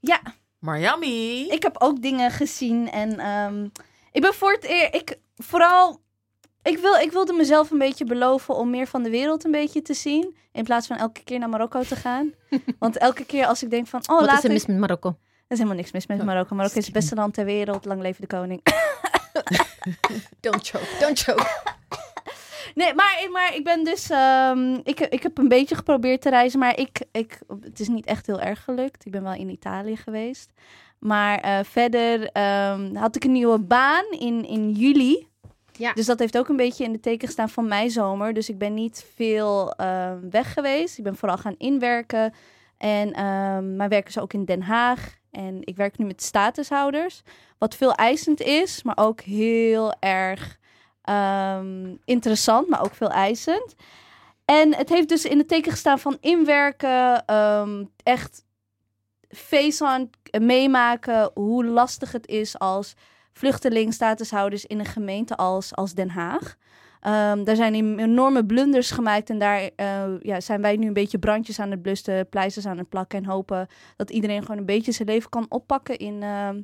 Ja, Miami. ik heb ook dingen gezien en ehm, ik ben voor het eer, ik vooral, ik, wil, ik wilde mezelf een beetje beloven om meer van de wereld een beetje te zien, in plaats van elke keer naar Marokko te gaan. Want elke keer als ik denk van, oh Wat laat is er ik, mis met Marokko? Er is helemaal niks mis met. Marokko. Marokko is het beste land ter wereld, lang leven de koning. Don't choke, don't choke. Nee, maar, maar ik ben dus. ehm, ik, ik heb een beetje geprobeerd te reizen, maar ik, ik, het is niet echt heel erg gelukt. Ik ben wel in Italië geweest. Maar eh, verder ehm, had ik een nieuwe baan in, in juli. Ja. Dus dat heeft ook een beetje in de teken gestaan van mijn zomer. Dus ik ben niet veel ehm, weg geweest. Ik ben vooral gaan inwerken. En ehm, mijn werk is ook in Den Haag. En ik werk nu met statushouders. Wat veel eisend is, maar ook heel erg ehm, interessant, maar ook veel eisend. En het heeft dus in de teken gestaan van inwerken, ehm, echt face-on meemaken hoe lastig het is als vluchteling, statushouders in een gemeente als, als Den Haag. Ehm daar zijn enorme blunders gemaakt en daar eh, ja, zijn wij nu een beetje brandjes aan het blussen, pleisters aan het plakken en hopen dat iedereen gewoon een beetje zijn leven kan oppakken in, ehm,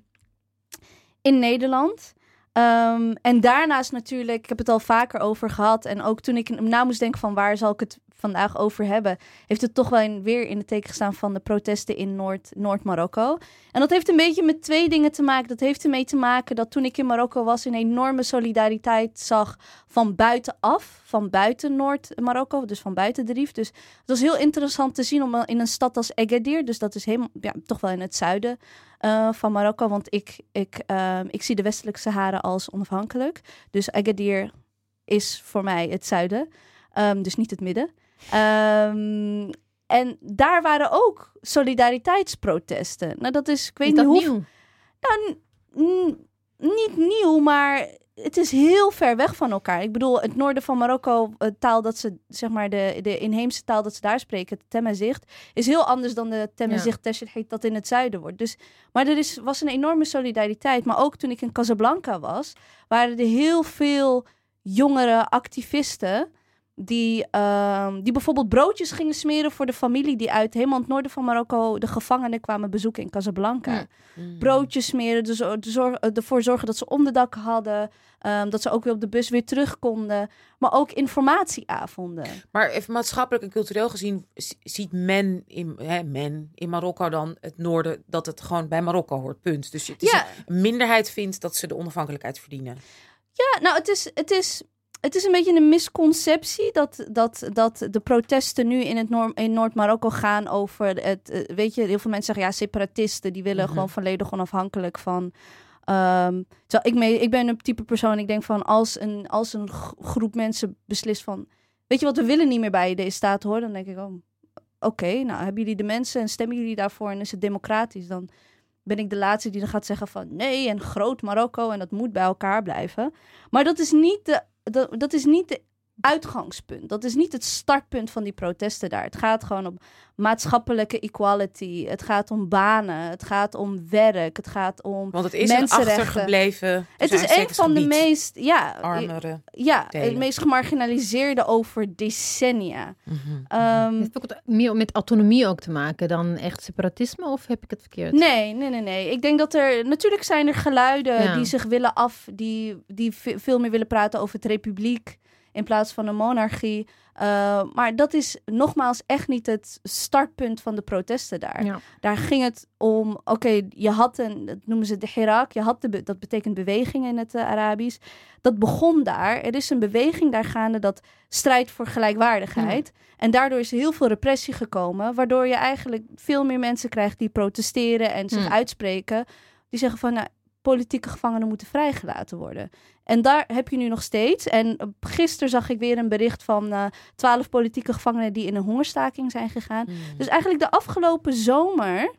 in Nederland. Ehm, en daarnaast natuurlijk, ik heb het al vaker over gehad. En ook toen ik na moest denken van waar zal ik het vandaag over hebben, heeft het toch wel weer in het teken gestaan van de protesten in Noord- Noord-Marokko. en dat heeft een beetje met twee dingen te maken. Dat heeft ermee te maken dat toen ik in Marokko was, een enorme solidariteit zag van buitenaf, van buiten Noord-Marokko, dus van buiten de Rif. Dus het was heel interessant te zien om in een stad als Agadir, dus dat is helemaal, ja, toch wel in het zuiden eh, van Marokko, want ik, ik, ehm, ik zie de westelijke Sahara als onafhankelijk. Dus Agadir is voor mij het zuiden, ehm, dus niet het midden. Ehm, en daar waren ook solidariteitsprotesten. Nou, dat is, ik weet Is niet hoe. nieuw? Nou, niet nieuw, maar het is heel ver weg van elkaar. Ik bedoel, het noorden van Marokko, eh, taal dat ze, zeg maar, de, de inheemse taal dat ze daar spreken, het Tamazight, is heel anders dan de Tamazight Teshit dat in het zuiden wordt. Dus, maar er is, was een enorme solidariteit. Maar ook toen ik in Casablanca was, waren er heel veel jongere activisten die, ehm, die bijvoorbeeld broodjes gingen smeren voor de familie die uit helemaal het noorden van Marokko de gevangenen kwamen bezoeken in Casablanca. Mm. Mm. Broodjes smeren, dus de zorg, ervoor zorgen dat ze onderdak hadden, ehm, dat ze ook weer op de bus weer terug konden. Maar ook informatieavonden. Maar even maatschappelijk en cultureel gezien ziet men in, hè, men in Marokko dan het noorden dat het gewoon bij Marokko hoort. Punt. Dus het is Ja. een minderheid vindt dat ze de onafhankelijkheid verdienen. Ja, nou, het is, het is, het is een beetje een misconceptie dat, dat, dat de protesten nu in, het Noor- in Noord-Marokko gaan over het. eh, weet je, heel veel mensen zeggen ja, separatisten die willen Mhm. gewoon volledig onafhankelijk van. zo, ik, mee, ik ben een type persoon, ik denk van als een, als een groep mensen beslist van. Weet je wat, we willen niet meer bij deze staat hoor. Dan denk ik, oh, oké, nou hebben jullie de mensen en stemmen jullie daarvoor en is het democratisch? Dan ben ik de laatste die dan gaat zeggen van nee en groot Marokko en dat moet bij elkaar blijven. Maar dat is niet de, dat, dat is niet de uitgangspunt. Dat is niet het startpunt van die protesten daar. Het gaat gewoon om maatschappelijke equality. Het gaat om banen. Het gaat om werk. Het gaat om. Want het is een Mensenrechten. achtergebleven. Het is een van de meest, ja, armere. ja, het meest gemarginaliseerde over decennia. Mhm. Ehm, Heeft het ook meer met autonomie ook te maken dan echt separatisme? Of heb ik het verkeerd? Nee, nee, nee, nee. Ik denk dat er natuurlijk zijn er geluiden Ja. die zich willen af, die, die ve- veel meer willen praten over het republiek in plaats van een monarchie. Uh, maar dat is nogmaals echt niet het startpunt van de protesten daar. Ja. Daar ging het om, oké, je had een, dat noemen ze de Hirak, je had de, dat betekent beweging in het uh, Arabisch. Dat begon daar. Er is een beweging daar gaande dat strijd voor gelijkwaardigheid. En daardoor is heel veel repressie gekomen, waardoor je eigenlijk veel meer mensen krijgt die protesteren en zich Hmm. uitspreken. Die zeggen van, nou, politieke gevangenen moeten vrijgelaten worden. En daar heb je nu nog steeds. En uh, gisteren zag ik weer een bericht van uh, twaalf politieke gevangenen die in een hongerstaking zijn gegaan. Mm. Dus eigenlijk de afgelopen zomer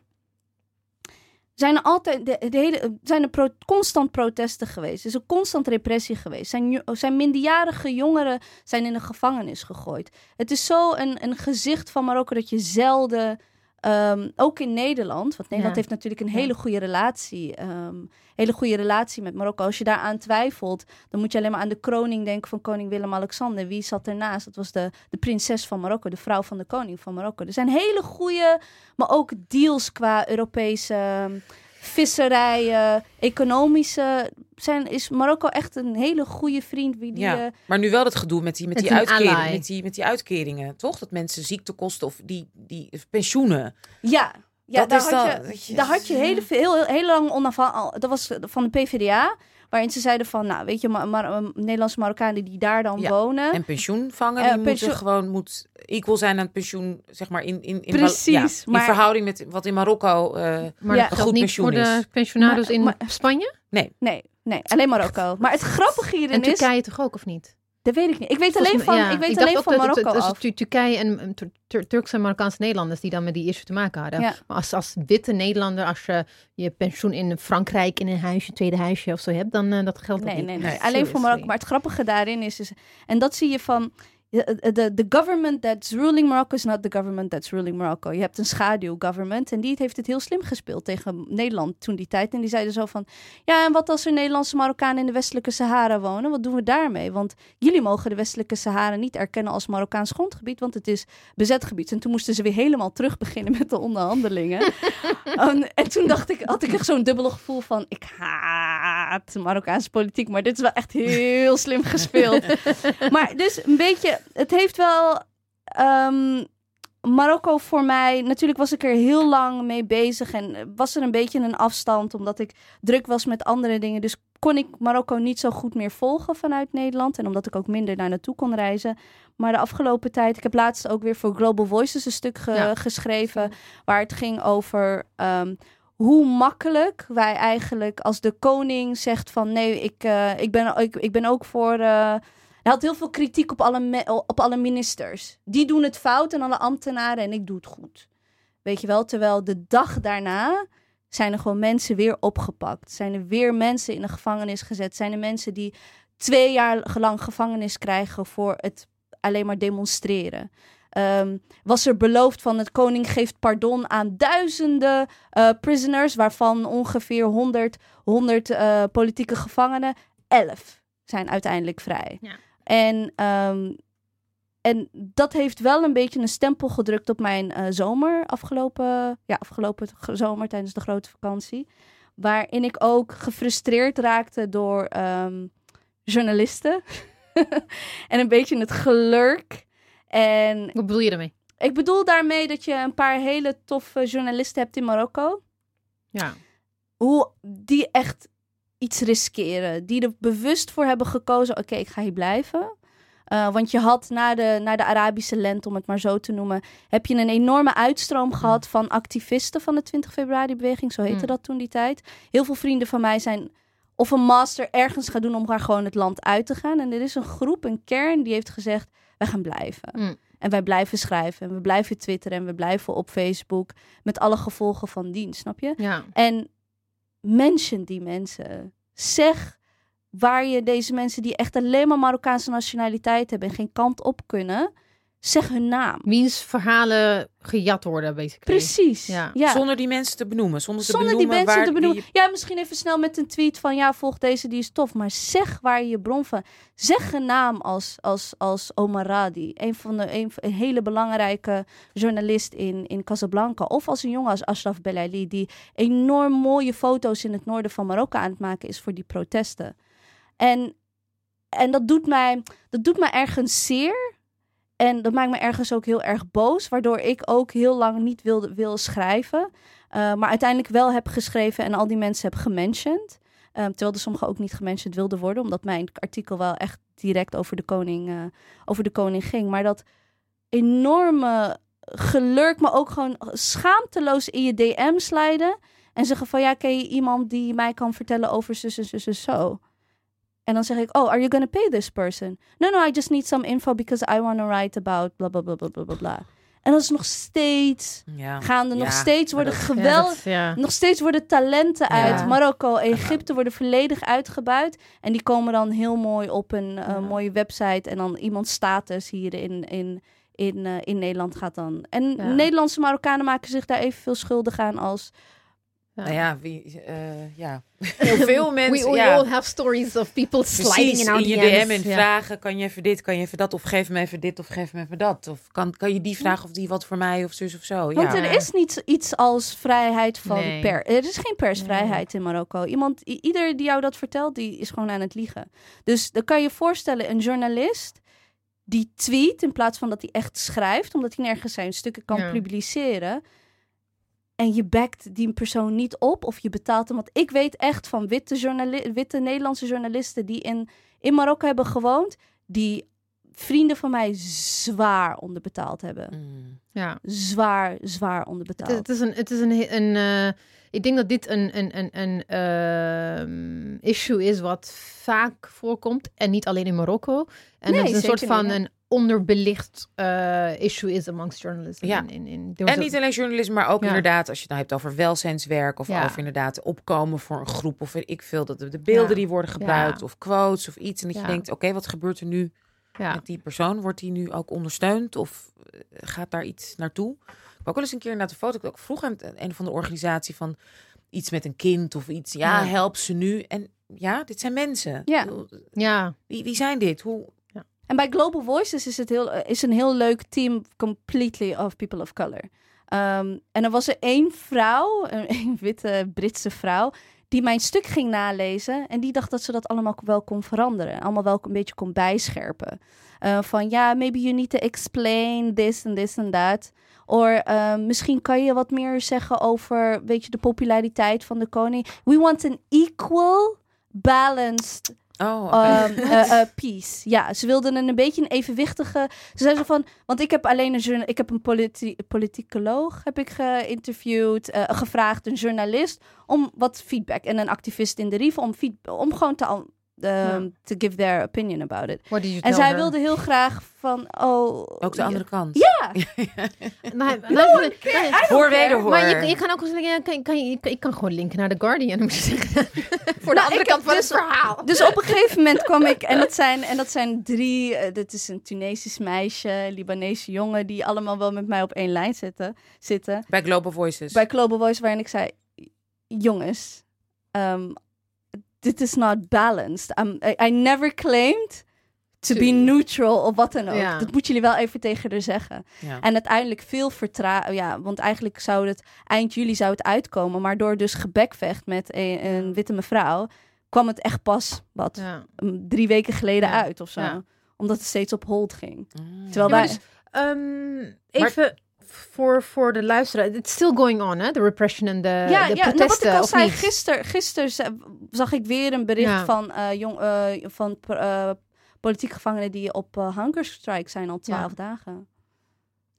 zijn er altijd de, de hele, zijn er pro, constant protesten geweest. Er is een constant repressie geweest. Zijn, zijn minderjarige jongeren zijn in de gevangenis gegooid. Het is zo een, een gezicht van Marokko dat je zelden, um, ook in Nederland, want Nederland Ja. heeft natuurlijk een hele goede relatie, um, hele goede relatie met Marokko. Als je daaraan twijfelt, dan moet je alleen maar aan de kroning denken van koning Willem-Alexander. Wie zat ernaast? Dat was de, de prinses van Marokko, de vrouw van de koning van Marokko. Er zijn hele goede, maar ook deals qua Europese um, visserijen, economische. Zijn, is Marokko echt een hele goede vriend? Wie die, Ja, uh, maar nu wel het gedoe met die, met die, is uitkeringen, met, die, met die uitkeringen, toch? Dat mensen ziektekosten of die, die pensioenen. ja. Ja, Dat daar, is had dan- je, dat je- daar had je hele, veel- heel, heel lang onafhankelijk. Dat was van de PvdA. Waarin ze zeiden van, nou weet je, maar, maar, Nederlandse Marokkanen die daar dan Ja, wonen. En pensioenvangen, Eh, die pensioen- moeten gewoon moet equal zijn aan het pensioen, zeg maar, in, in, in, Precies, ja, in maar- verhouding met wat in Marokko... eh, Maar Ja. Een goed niet pensioen voor de is. pensionados Maar- in maar- Spanje? Nee, nee, alleen Marokko. Maar het grappige hierin En is... Turkije toch ook, of niet? Dat weet ik niet. Ik weet alleen van, ja. ik weet alleen van Marokko het- het- af. Tu- Turkije en en Tur- Tur- Turkse en Marokkaanse Nederlanders die dan met die issue te maken hadden. Ja. Maar als, als witte Nederlander, als je je pensioen in Frankrijk in een huisje, tweede huisje of zo hebt, dan uh, dat geldt ook Nee, niet. nee, nee. Nee, Alleen voor. Marokko. Maar het grappige daarin is, is... En dat zie je van... De, de, the government that's ruling Morocco is not the government that's ruling Morocco. Je hebt een schaduw-government en die heeft het heel slim gespeeld tegen Nederland toen die tijd. En die zeiden zo van, ja, en wat als er Nederlandse Marokkanen in de westelijke Sahara wonen? Wat doen we daarmee? Want jullie mogen de westelijke Sahara niet erkennen als Marokkaans grondgebied, want het is bezet gebied. En toen moesten ze weer helemaal terug beginnen met de onderhandelingen. en, en toen dacht ik, had ik echt zo'n dubbele gevoel van, ik haat Marokkaanse politiek, maar dit is wel echt heel slim gespeeld. maar dus een beetje, het heeft wel ehm, Marokko voor mij. Natuurlijk was ik er heel lang mee bezig en was er een beetje een afstand omdat ik druk was met andere dingen. Dus kon ik Marokko niet zo goed meer volgen vanuit Nederland en omdat ik ook minder naar naartoe kon reizen. Maar de afgelopen tijd, ik heb laatst ook weer voor Global Voices een stuk ge- Ja. geschreven waar het ging over. ehm, hoe makkelijk wij eigenlijk als de koning zegt van nee, ik, uh, ik, ben, ik, ik ben ook voor. Uh, hij had heel veel kritiek op alle, op alle ministers. Die doen het fout en alle ambtenaren en ik doe het goed. Weet je wel, terwijl de dag daarna zijn er gewoon mensen weer opgepakt. Zijn er weer mensen in de gevangenis gezet. Zijn er mensen die twee jaar lang gevangenis krijgen voor het alleen maar demonstreren. Um, was er beloofd van het koning geeft pardon aan duizenden uh, prisoners, waarvan ongeveer 100, 100 uh, politieke gevangenen. Elf zijn uiteindelijk vrij. Ja. En um, en dat heeft wel een beetje een stempel gedrukt op mijn eh, zomer. Afgelopen, ja, afgelopen zomer tijdens de grote vakantie. Waarin ik ook gefrustreerd raakte door ehm, journalisten. en een beetje het gelurk. En Wat bedoel je daarmee? ik bedoel daarmee dat je een paar hele toffe journalisten hebt in Marokko. Ja. Hoe die echt iets riskeren. Die er bewust voor hebben gekozen: oké, ik ga hier blijven. Uh, want je had na de, na de Arabische lente, om het maar zo te noemen, heb je een enorme uitstroom gehad van activisten van de 20 februari-beweging. Zo heette Mm. dat toen die tijd. Heel veel vrienden van mij zijn of een master ergens gaan doen om daar gewoon het land uit te gaan. En er is een groep, een kern, die heeft gezegd: wij gaan blijven. Mm. En wij blijven schrijven en we blijven twitteren en we blijven op Facebook met alle gevolgen van dien, snap je? Ja. En mention die mensen. Zeg waar je deze mensen die echt alleen maar Marokkaanse nationaliteit hebben en geen kant op kunnen, zeg hun naam. Wiens verhalen gejat worden, basically. Precies. Ja. Ja. Zonder die mensen te benoemen. Zonder te Zonder die benoemen mensen waar te benoemen. die- Ja, misschien even snel met een tweet van ja, volg deze, die is tof. Maar zeg waar je je bron van. Zeg een naam als, als, als Omar Radi. Een van de een, een hele belangrijke journalist in, in Casablanca. Of als een jongen als Ashraf Belaili, die enorm mooie foto's in het noorden van Marokko aan het maken is voor die protesten. En, en dat, doet mij, dat doet mij ergens zeer. En dat maakt me ergens ook heel erg boos. Waardoor ik ook heel lang niet wilde, wil schrijven. Uh, maar uiteindelijk wel heb geschreven en al die mensen heb gementiond. Um, terwijl er sommigen ook niet gementiond wilden worden. Omdat mijn artikel wel echt direct over de koning, uh, over de koning ging. Maar dat enorme gelurk, maar ook gewoon schaamteloos in je DM slijden. En zeggen van ja, ken je iemand die mij kan vertellen over zus en zus en zo. En dan zeg ik, oh, are you gonna pay this person? No, no, I just need some info because I want to write about bla bla bla bla bla bla bla. En dat is nog steeds Ja. gaande. Nog Ja, steeds worden dat- geweldig. Ja, dat- ja. Nog steeds worden talenten uit. Marokko, Egypte worden volledig uitgebuit. En die komen dan heel mooi op een eh, Ja. mooie website. En dan iemands status hier in, in, in, eh, in Nederland gaat dan. En Ja. Nederlandse Marokkanen maken zich daar evenveel schuldig aan als. Nou ja, wie, eh, ja. heel veel mensen. We, we ja. all have stories of people sliding Precies, in our in je DM's. DM en Ja. vragen, kan je even dit, kan je even dat, of geef me even dit, of geef me even dat. Of kan, kan je die vragen of die wat voor mij, of zus of zo. Want Ja. er is niet iets als vrijheid van Nee. per. Er is geen persvrijheid in Marokko. Iemand, ieder die jou dat vertelt, die is gewoon aan het liegen. Dus dan kan je voorstellen, een journalist die tweet in plaats van dat hij echt schrijft, omdat hij nergens zijn stukken kan Ja. publiceren. En je backt die persoon niet op of je betaalt hem. Want ik weet echt van witte, journali- witte Nederlandse journalisten die in, in Marokko hebben gewoond, die vrienden van mij zwaar onderbetaald hebben. Mm. Ja. Zwaar, zwaar onderbetaald. het is een, het is een, een eh, ik denk dat dit een, een, een, een ehm, issue is wat vaak voorkomt en niet alleen in Marokko. En Nee, dat het een soort zeker van niet, een onderbelicht eh, issue is amongst journalists. Ja. In, in, En niet alleen journalisme, maar ook Ja. inderdaad, als je het nou hebt over welzijnswerk of Ja. over inderdaad opkomen voor een groep of ik veel, dat de, de beelden die worden gebruikt of quotes of iets. En dat je denkt, oké, wat gebeurt er nu ja. met die persoon? Wordt die nu ook ondersteund of eh, gaat daar iets naartoe? Ik heb ook wel eens een keer naar de foto, ik ook vroeg aan een van de organisatie van iets met een kind of iets. Ja, help ze nu. En ja, dit zijn mensen. Ja. Ja. Wie, wie zijn dit? Hoe? En bij Global Voices is het heel, is een heel leuk team completely of people of color. Um, en er was er één vrouw, een, witte Britse vrouw, die mijn stuk ging nalezen. En die dacht dat ze dat allemaal wel kon veranderen. Allemaal wel een beetje kon bijscherpen. Uh, van ja, maybe you need to explain this and this and that. Of uh, misschien kan je wat meer zeggen over, weet je, de populariteit van de koning. We want an equal, balanced Oh, oké. um, uh, uh, piece. Ja, ze wilden een, een beetje een evenwichtige. Ze zeiden zo van, want ik heb alleen een ik heb een politi politicoloog heb ik geïnterviewd, uh, gevraagd, een journalist om wat feedback en een activist in de RIVE om om gewoon te um, Ja. to give their opinion about it. What did you En tell zij her? wilde heel graag van, oh, ook de andere kant. Ja, Nou, nou, Hoor wederhoor. Maar je, je kan ook ja, kan, kan, je, kan, ik kan gewoon linken naar The Guardian, moet je zeggen. Voor de Nou, andere ik kant van dus- het verhaal. Dus op een gegeven moment kwam ik, en dat zijn, en dat zijn drie, uh, dit is een Tunesisch meisje, Libanese jongen, die allemaal wel met mij op één lijn zitten. zitten. Bij Global Voices. Bij Global Voice, waarin ik zei, jongens, um, dit is not balanced. Um, I, I never claimed to be neutral of wat dan ook. Ja. Dat moeten jullie wel even tegen haar zeggen. Ja. En uiteindelijk veel vertragen. Ja, want eigenlijk zou het eind juli zou het uitkomen. Maar door dus gebekvecht met een, een witte mevrouw. kwam het echt pas wat Ja. um, drie weken geleden Ja. uit of zo. Ja. Omdat het steeds op hold ging. Mm. Terwijl wij. dus, ehm, even voor, voor de luisteraar. It's still going on, hè? De repression en de, ja, de ja nou, wat protesten, ik al zei, gisteren gister zag ik weer een bericht Ja. van, eh, jong, eh, van eh, politieke gevangenen die op eh, hunger strike zijn al twaalf dagen.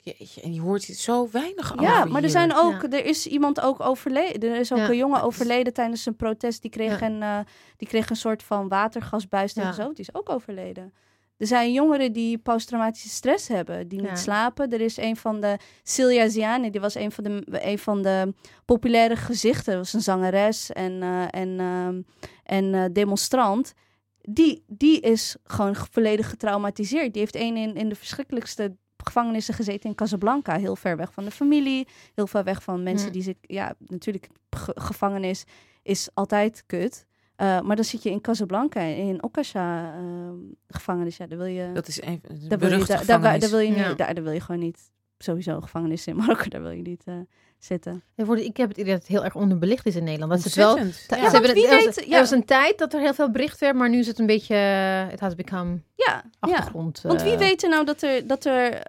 Jeetje, en je hoort hier zo weinig over Ja, maar er hier. zijn ook, Ja. er is iemand ook overleden. Er is ook Ja. een jongen overleden tijdens een protest. Die kreeg, Ja. een, die kreeg een soort van watergasbuis Ja. zijn hoofd. Die is ook overleden. Er zijn jongeren die posttraumatische stress hebben, die niet Ja. slapen. Er is een van de Celia Ziani, die was een van de, een van de populaire gezichten. Was een zangeres en, eh, en, ehm, en eh, demonstrant. Die, die is gewoon volledig getraumatiseerd. Die heeft een in, in de verschrikkelijkste gevangenissen gezeten in Casablanca. Heel ver weg van de familie. Heel ver weg van mensen die zich... Ja, natuurlijk, ge- gevangenis is altijd kut. Eh, maar dan zit je in Casablanca, in Okasha ehm, gevangenis. Ja, daar wil je... Dat is een, een daar wil je, daar, daar, gevangenis. daar wil je niet, Ja. daar, daar wil je gewoon niet... Sowieso gevangenis in Marokko, daar wil je niet eh, zitten. Ja, voor de- Ik heb het idee dat het heel erg onderbelicht is in Nederland. Dat is het wel. Ja. ze hebben het- er, was, er was een tijd dat er heel veel bericht werd, maar nu is het een beetje. Het has become Ja, ja. achtergrond. Want wie eh, weet er nou dat er, dat er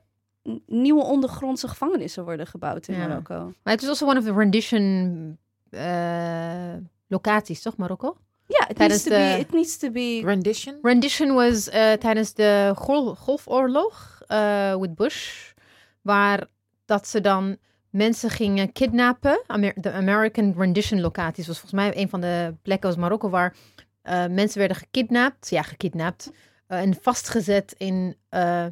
nieuwe ondergrondse gevangenissen worden gebouwd in Ja. Marokko? Maar het is also one of the rendition eh, locaties, toch, Marokko? Ja, it Tijdens needs, to be, de- it needs to be... Rendition? Rendition was eh, tijdens de Gol- Golfoorlog eh with Bush, waar dat ze dan mensen gingen kidnappen. Amer- de American Rendition locaties was volgens mij een van de plekken als Marokko waar eh, mensen werden gekidnapt, ja, gekidnapt en vastgezet in eh,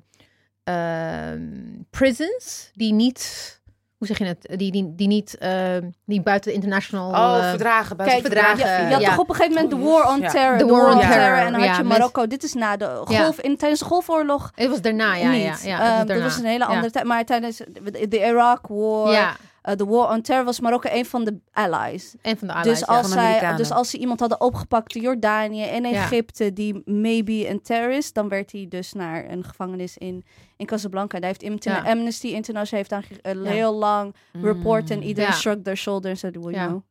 ehm, prisons die niet, hoe zeg je het, die, die, die niet, ehm, die buiten de international. Oh, eh, verdragen. buiten Kijk, verdragen, je, je had ja. toch op een gegeven moment de war on Ja. terror. De war war on terror, terror. En dan had ja, je Marokko. Dit is na de Ja. golf... In, tijdens de golfoorlog het was daarna, ja, niet. ja, ja, Ehm, dat was een hele Ja. andere tijd. Maar tijdens de, Iraq war, Ja, de war on terror, was Marokko een van de allies. en van de allies. Dus ja. als, zij, Amerikanen. dus als ze iemand hadden opgepakt in Jordanië en Ja. Egypte die maybe een terrorist, dan werd hij dus naar een gevangenis in, in Casablanca. Daar heeft Ja. Amnesty International heeft een Ja. heel lang report en Mm. iedereen Ja. shrugged their shoulders en said, well, you Ja. know.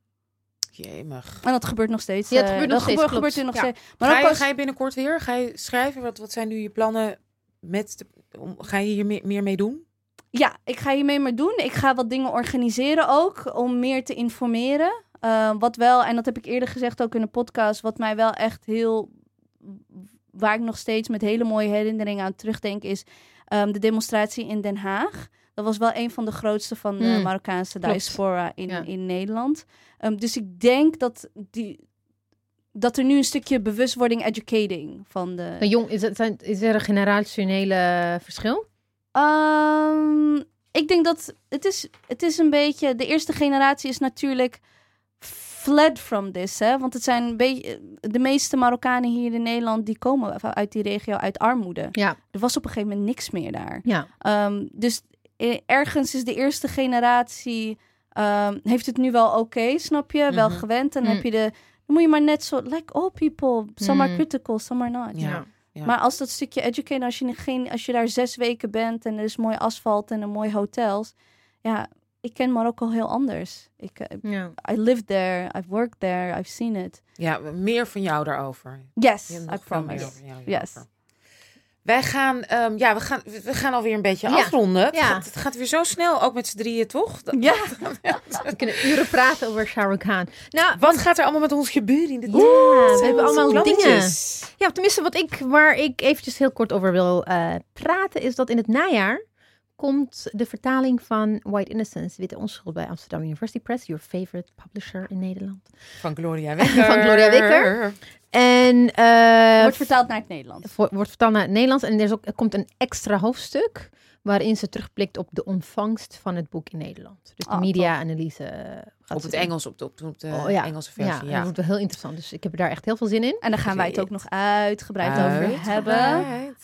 Jemig. En dat gebeurt nog steeds. Ja, het eh, gebeurt dat nog steeds, gebeurt, gebeurt er nog Ja. steeds. Maar Ga je, als, ga je binnenkort weer? Ga je schrijven? Wat, wat zijn nu je plannen? Met de, om, ga je hier meer, meer mee doen? Ja, ik ga hiermee maar doen. Ik ga wat dingen organiseren ook, om meer te informeren. Eh, wat wel, en dat heb ik eerder gezegd ook in de podcast, wat mij wel echt heel, waar ik nog steeds met hele mooie herinneringen aan terugdenk, is ehm, de demonstratie in Den Haag. Dat was wel een van de grootste van de Mm, Marokkaanse klopt. diaspora in, Ja. in Nederland. Ehm, dus ik denk dat, die, dat er nu een stukje bewustwording, educating van de... Jong, is, het, is er een generationele verschil? Ehm, ik denk dat het is, het is een beetje. De eerste generatie is natuurlijk fled from this. Hè? Want het zijn een beetje. De meeste Marokkanen hier in Nederland. die komen uit die regio uit armoede. Ja. Er was op een gegeven moment niks meer daar. Ja. Ehm, dus eh, ergens is de eerste generatie. ehm, heeft het nu wel oké, snap je? Wel Mhm. gewend. En dan Mm. heb je de. Dan moet je maar net zo. Like all people. Some are Mm. critical, some are not. Ja. Ja. Maar als dat stukje educate, als je, geen, als je daar zes weken bent en er is mooi asfalt en een mooi hotels. Ja, ik ken Marokko heel anders. Ik, eh, ja. I lived there, I've worked there, I've seen it. Ja, meer van jou daarover. Yes, I promise. Yes. Wij gaan, ehm, ja, we gaan, we gaan alweer een beetje Ja. afronden. Het, gaat, het gaat weer zo snel, ook met z'n drieën, toch? Dat- Ja, We kunnen uren praten over Shah Rukh Khan. Nou, Wat gaat er allemaal met ons gebeuren in de ja, we hebben allemaal dingen. Ja, tenminste, wat ik, waar ik eventjes heel kort over wil eh, praten, is dat in het najaar komt de vertaling van White Innocence, Witte Onschuld bij Amsterdam University Press, your favorite publisher in Nederland. Van Gloria Wekker. Van Gloria Wekker. En eh, wordt vertaald naar het Nederlands. Wordt vertaald naar het Nederlands. En er, is ook, er komt een extra hoofdstuk waarin ze terugblikt op de ontvangst van het boek in Nederland. Dus de Ah, media-analyse eh, gaat Op het. Engels, op de, op de, op de Oh, ja. Engelse Ja, versie. dat Ja, wordt wel heel interessant. Dus ik heb daar echt heel veel zin in. En daar gaan wij het ook nog uitgebreid over Uitgebreid. hebben.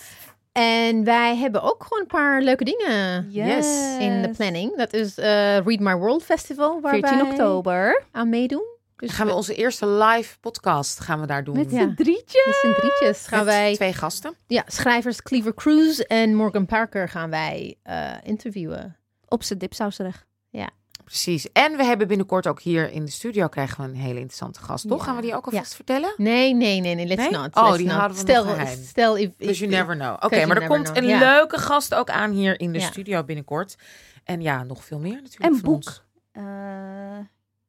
En wij hebben ook gewoon een paar leuke dingen Yes. in de planning. Dat is eh, Read My World Festival, waar 14 wij oktober. aan meedoen. Dus Gaan we onze eerste live podcast gaan we daar doen. Met Ja. z'n drietjes. met z'n drietjes gaan Met wij... twee gasten. Ja, schrijvers Cleaver Cruz en Morgan Parker gaan wij eh, interviewen. Op z'n dipsausrug. Precies. En we hebben binnenkort ook hier in de studio krijgen we een hele interessante gast, toch? Ja. Gaan we die ook alvast vertellen? Nee, nee, nee, nee, let's Nee? not. Oh, let's die not. houden we stel, nog geheim. Stel, if, Dus if- you never know. Oké, maar er komt know, een ja. leuke gast ook aan hier in de studio binnenkort. En ja, nog veel meer natuurlijk En boek. ons. Eh,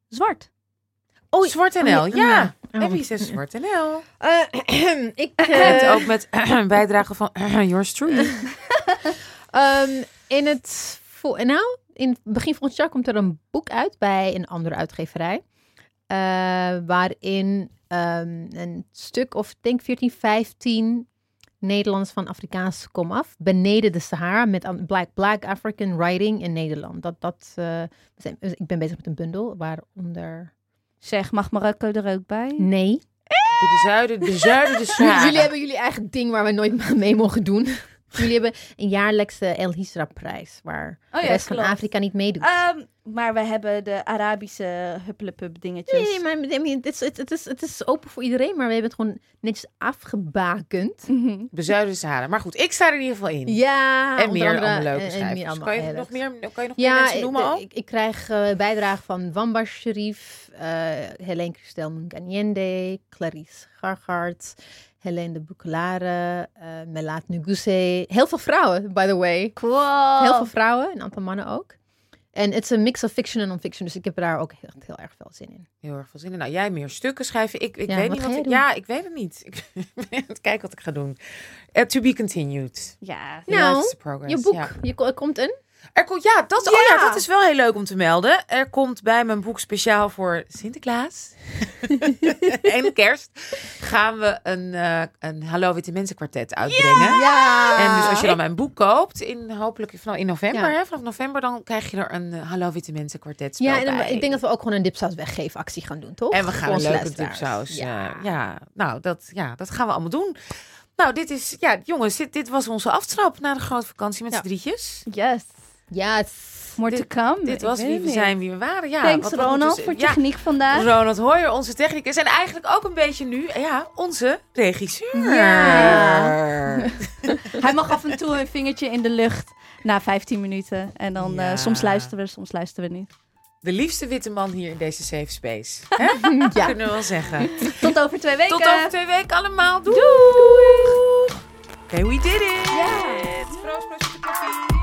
zwart. Oh, Zwart NL. Oh, ja. En Oh. wie is er Zwart NL? Eh, ik, En eh, ook met bijdrage van yours truly. Ehm, in het nou, in het begin volgend jaar komt er een boek uit bij een andere uitgeverij. eh, waarin ehm, een stuk of ik denk 14, 15 Nederlands van Afrikaans kom af. Beneden de Sahara met Black, Black African Writing in Nederland. Dat, dat, eh, zijn- ik ben bezig met een bundel waaronder... Zeg, mag Marokko er ook bij? Nee. De zuiden, de zuiden, de Sahara. Jullie hebben jullie eigen ding waar we nooit mee mogen doen. Jullie hebben een jaarlijkse El Hisra prijs. Waar Oh de rest van klopt. Afrika niet meedoet. Ehm, maar we hebben de Arabische huppelepup dingetjes. Nee, nee, maar I mean, het, is, het, is, het is open voor iedereen, maar we hebben het gewoon netjes afgebakend. De zuiden Sahara. Maar goed, ik sta er in ieder geval in. Ja, en meer andere- allemaal leuke en- en schrijvers. meer allemaal kan, je nog meer, kan je nog meer Ja, mensen noemen ik, al? ik, ik krijg eh bijdrage van Wamba Sharif, eh Helene Cristel Munganiende, Clarice Gargard, Helene de Bouclare, eh Melat Nuguse. Heel veel vrouwen, by the way. Cool. Heel veel vrouwen, een aantal mannen ook. En het is een mix of fiction en non-fiction, dus ik heb daar ook heel, heel erg veel zin in. Heel erg veel zin in. Nou, jij meer stukken schrijven. Ik, ik Ja, weet wat niet wat ik... doen? Ja, ik weet het niet. Ik ben kijken wat ik ga doen. Eh, to be continued. Ja. Nou. Je boek, Ja. je, ko- er komt een. Er komt, ja, dat, Oh Ja. dat is wel heel leuk om te melden. Er komt bij mijn boek speciaal voor Sinterklaas en kerst gaan we een, eh, een Hallo Witte Mensen kwartet uitbrengen. Ja! En dus als je dan mijn boek koopt, in, hopelijk vanaf in november, Ja. hè, vanaf november, dan krijg je er een eh, Hallo Witte Mensen kwartet Ja, en dan- bij. ik denk dat we ook gewoon een dipsaus weggeefactie gaan doen, toch? En we gaan een leuke dipsaus. Ja. Ja. ja, nou, dat, ja, dat gaan we allemaal doen. Nou, dit is, ja, jongens, dit, dit was onze aftrap na de grote vakantie met Ja. z'n drietjes. Yes. Yes. More Dit- to come. Dit was wie we zijn, wie we waren. Ja, Thanks wat Ronald voor ja, techniek vandaag. Ronald Hoyer, onze technicus. En eigenlijk ook een beetje nu, ja, onze regisseur. Ja. Hij mag af en toe een vingertje in de lucht na 15 minuten. En dan Ja. eh, soms luisteren we, soms luisteren we niet. De liefste witte man hier in deze safe space. Hè? Ja. Kunnen we wel zeggen. Tot over twee weken. Tot over twee weken allemaal. Doei. Oké, we did it. Ja. Proost, proost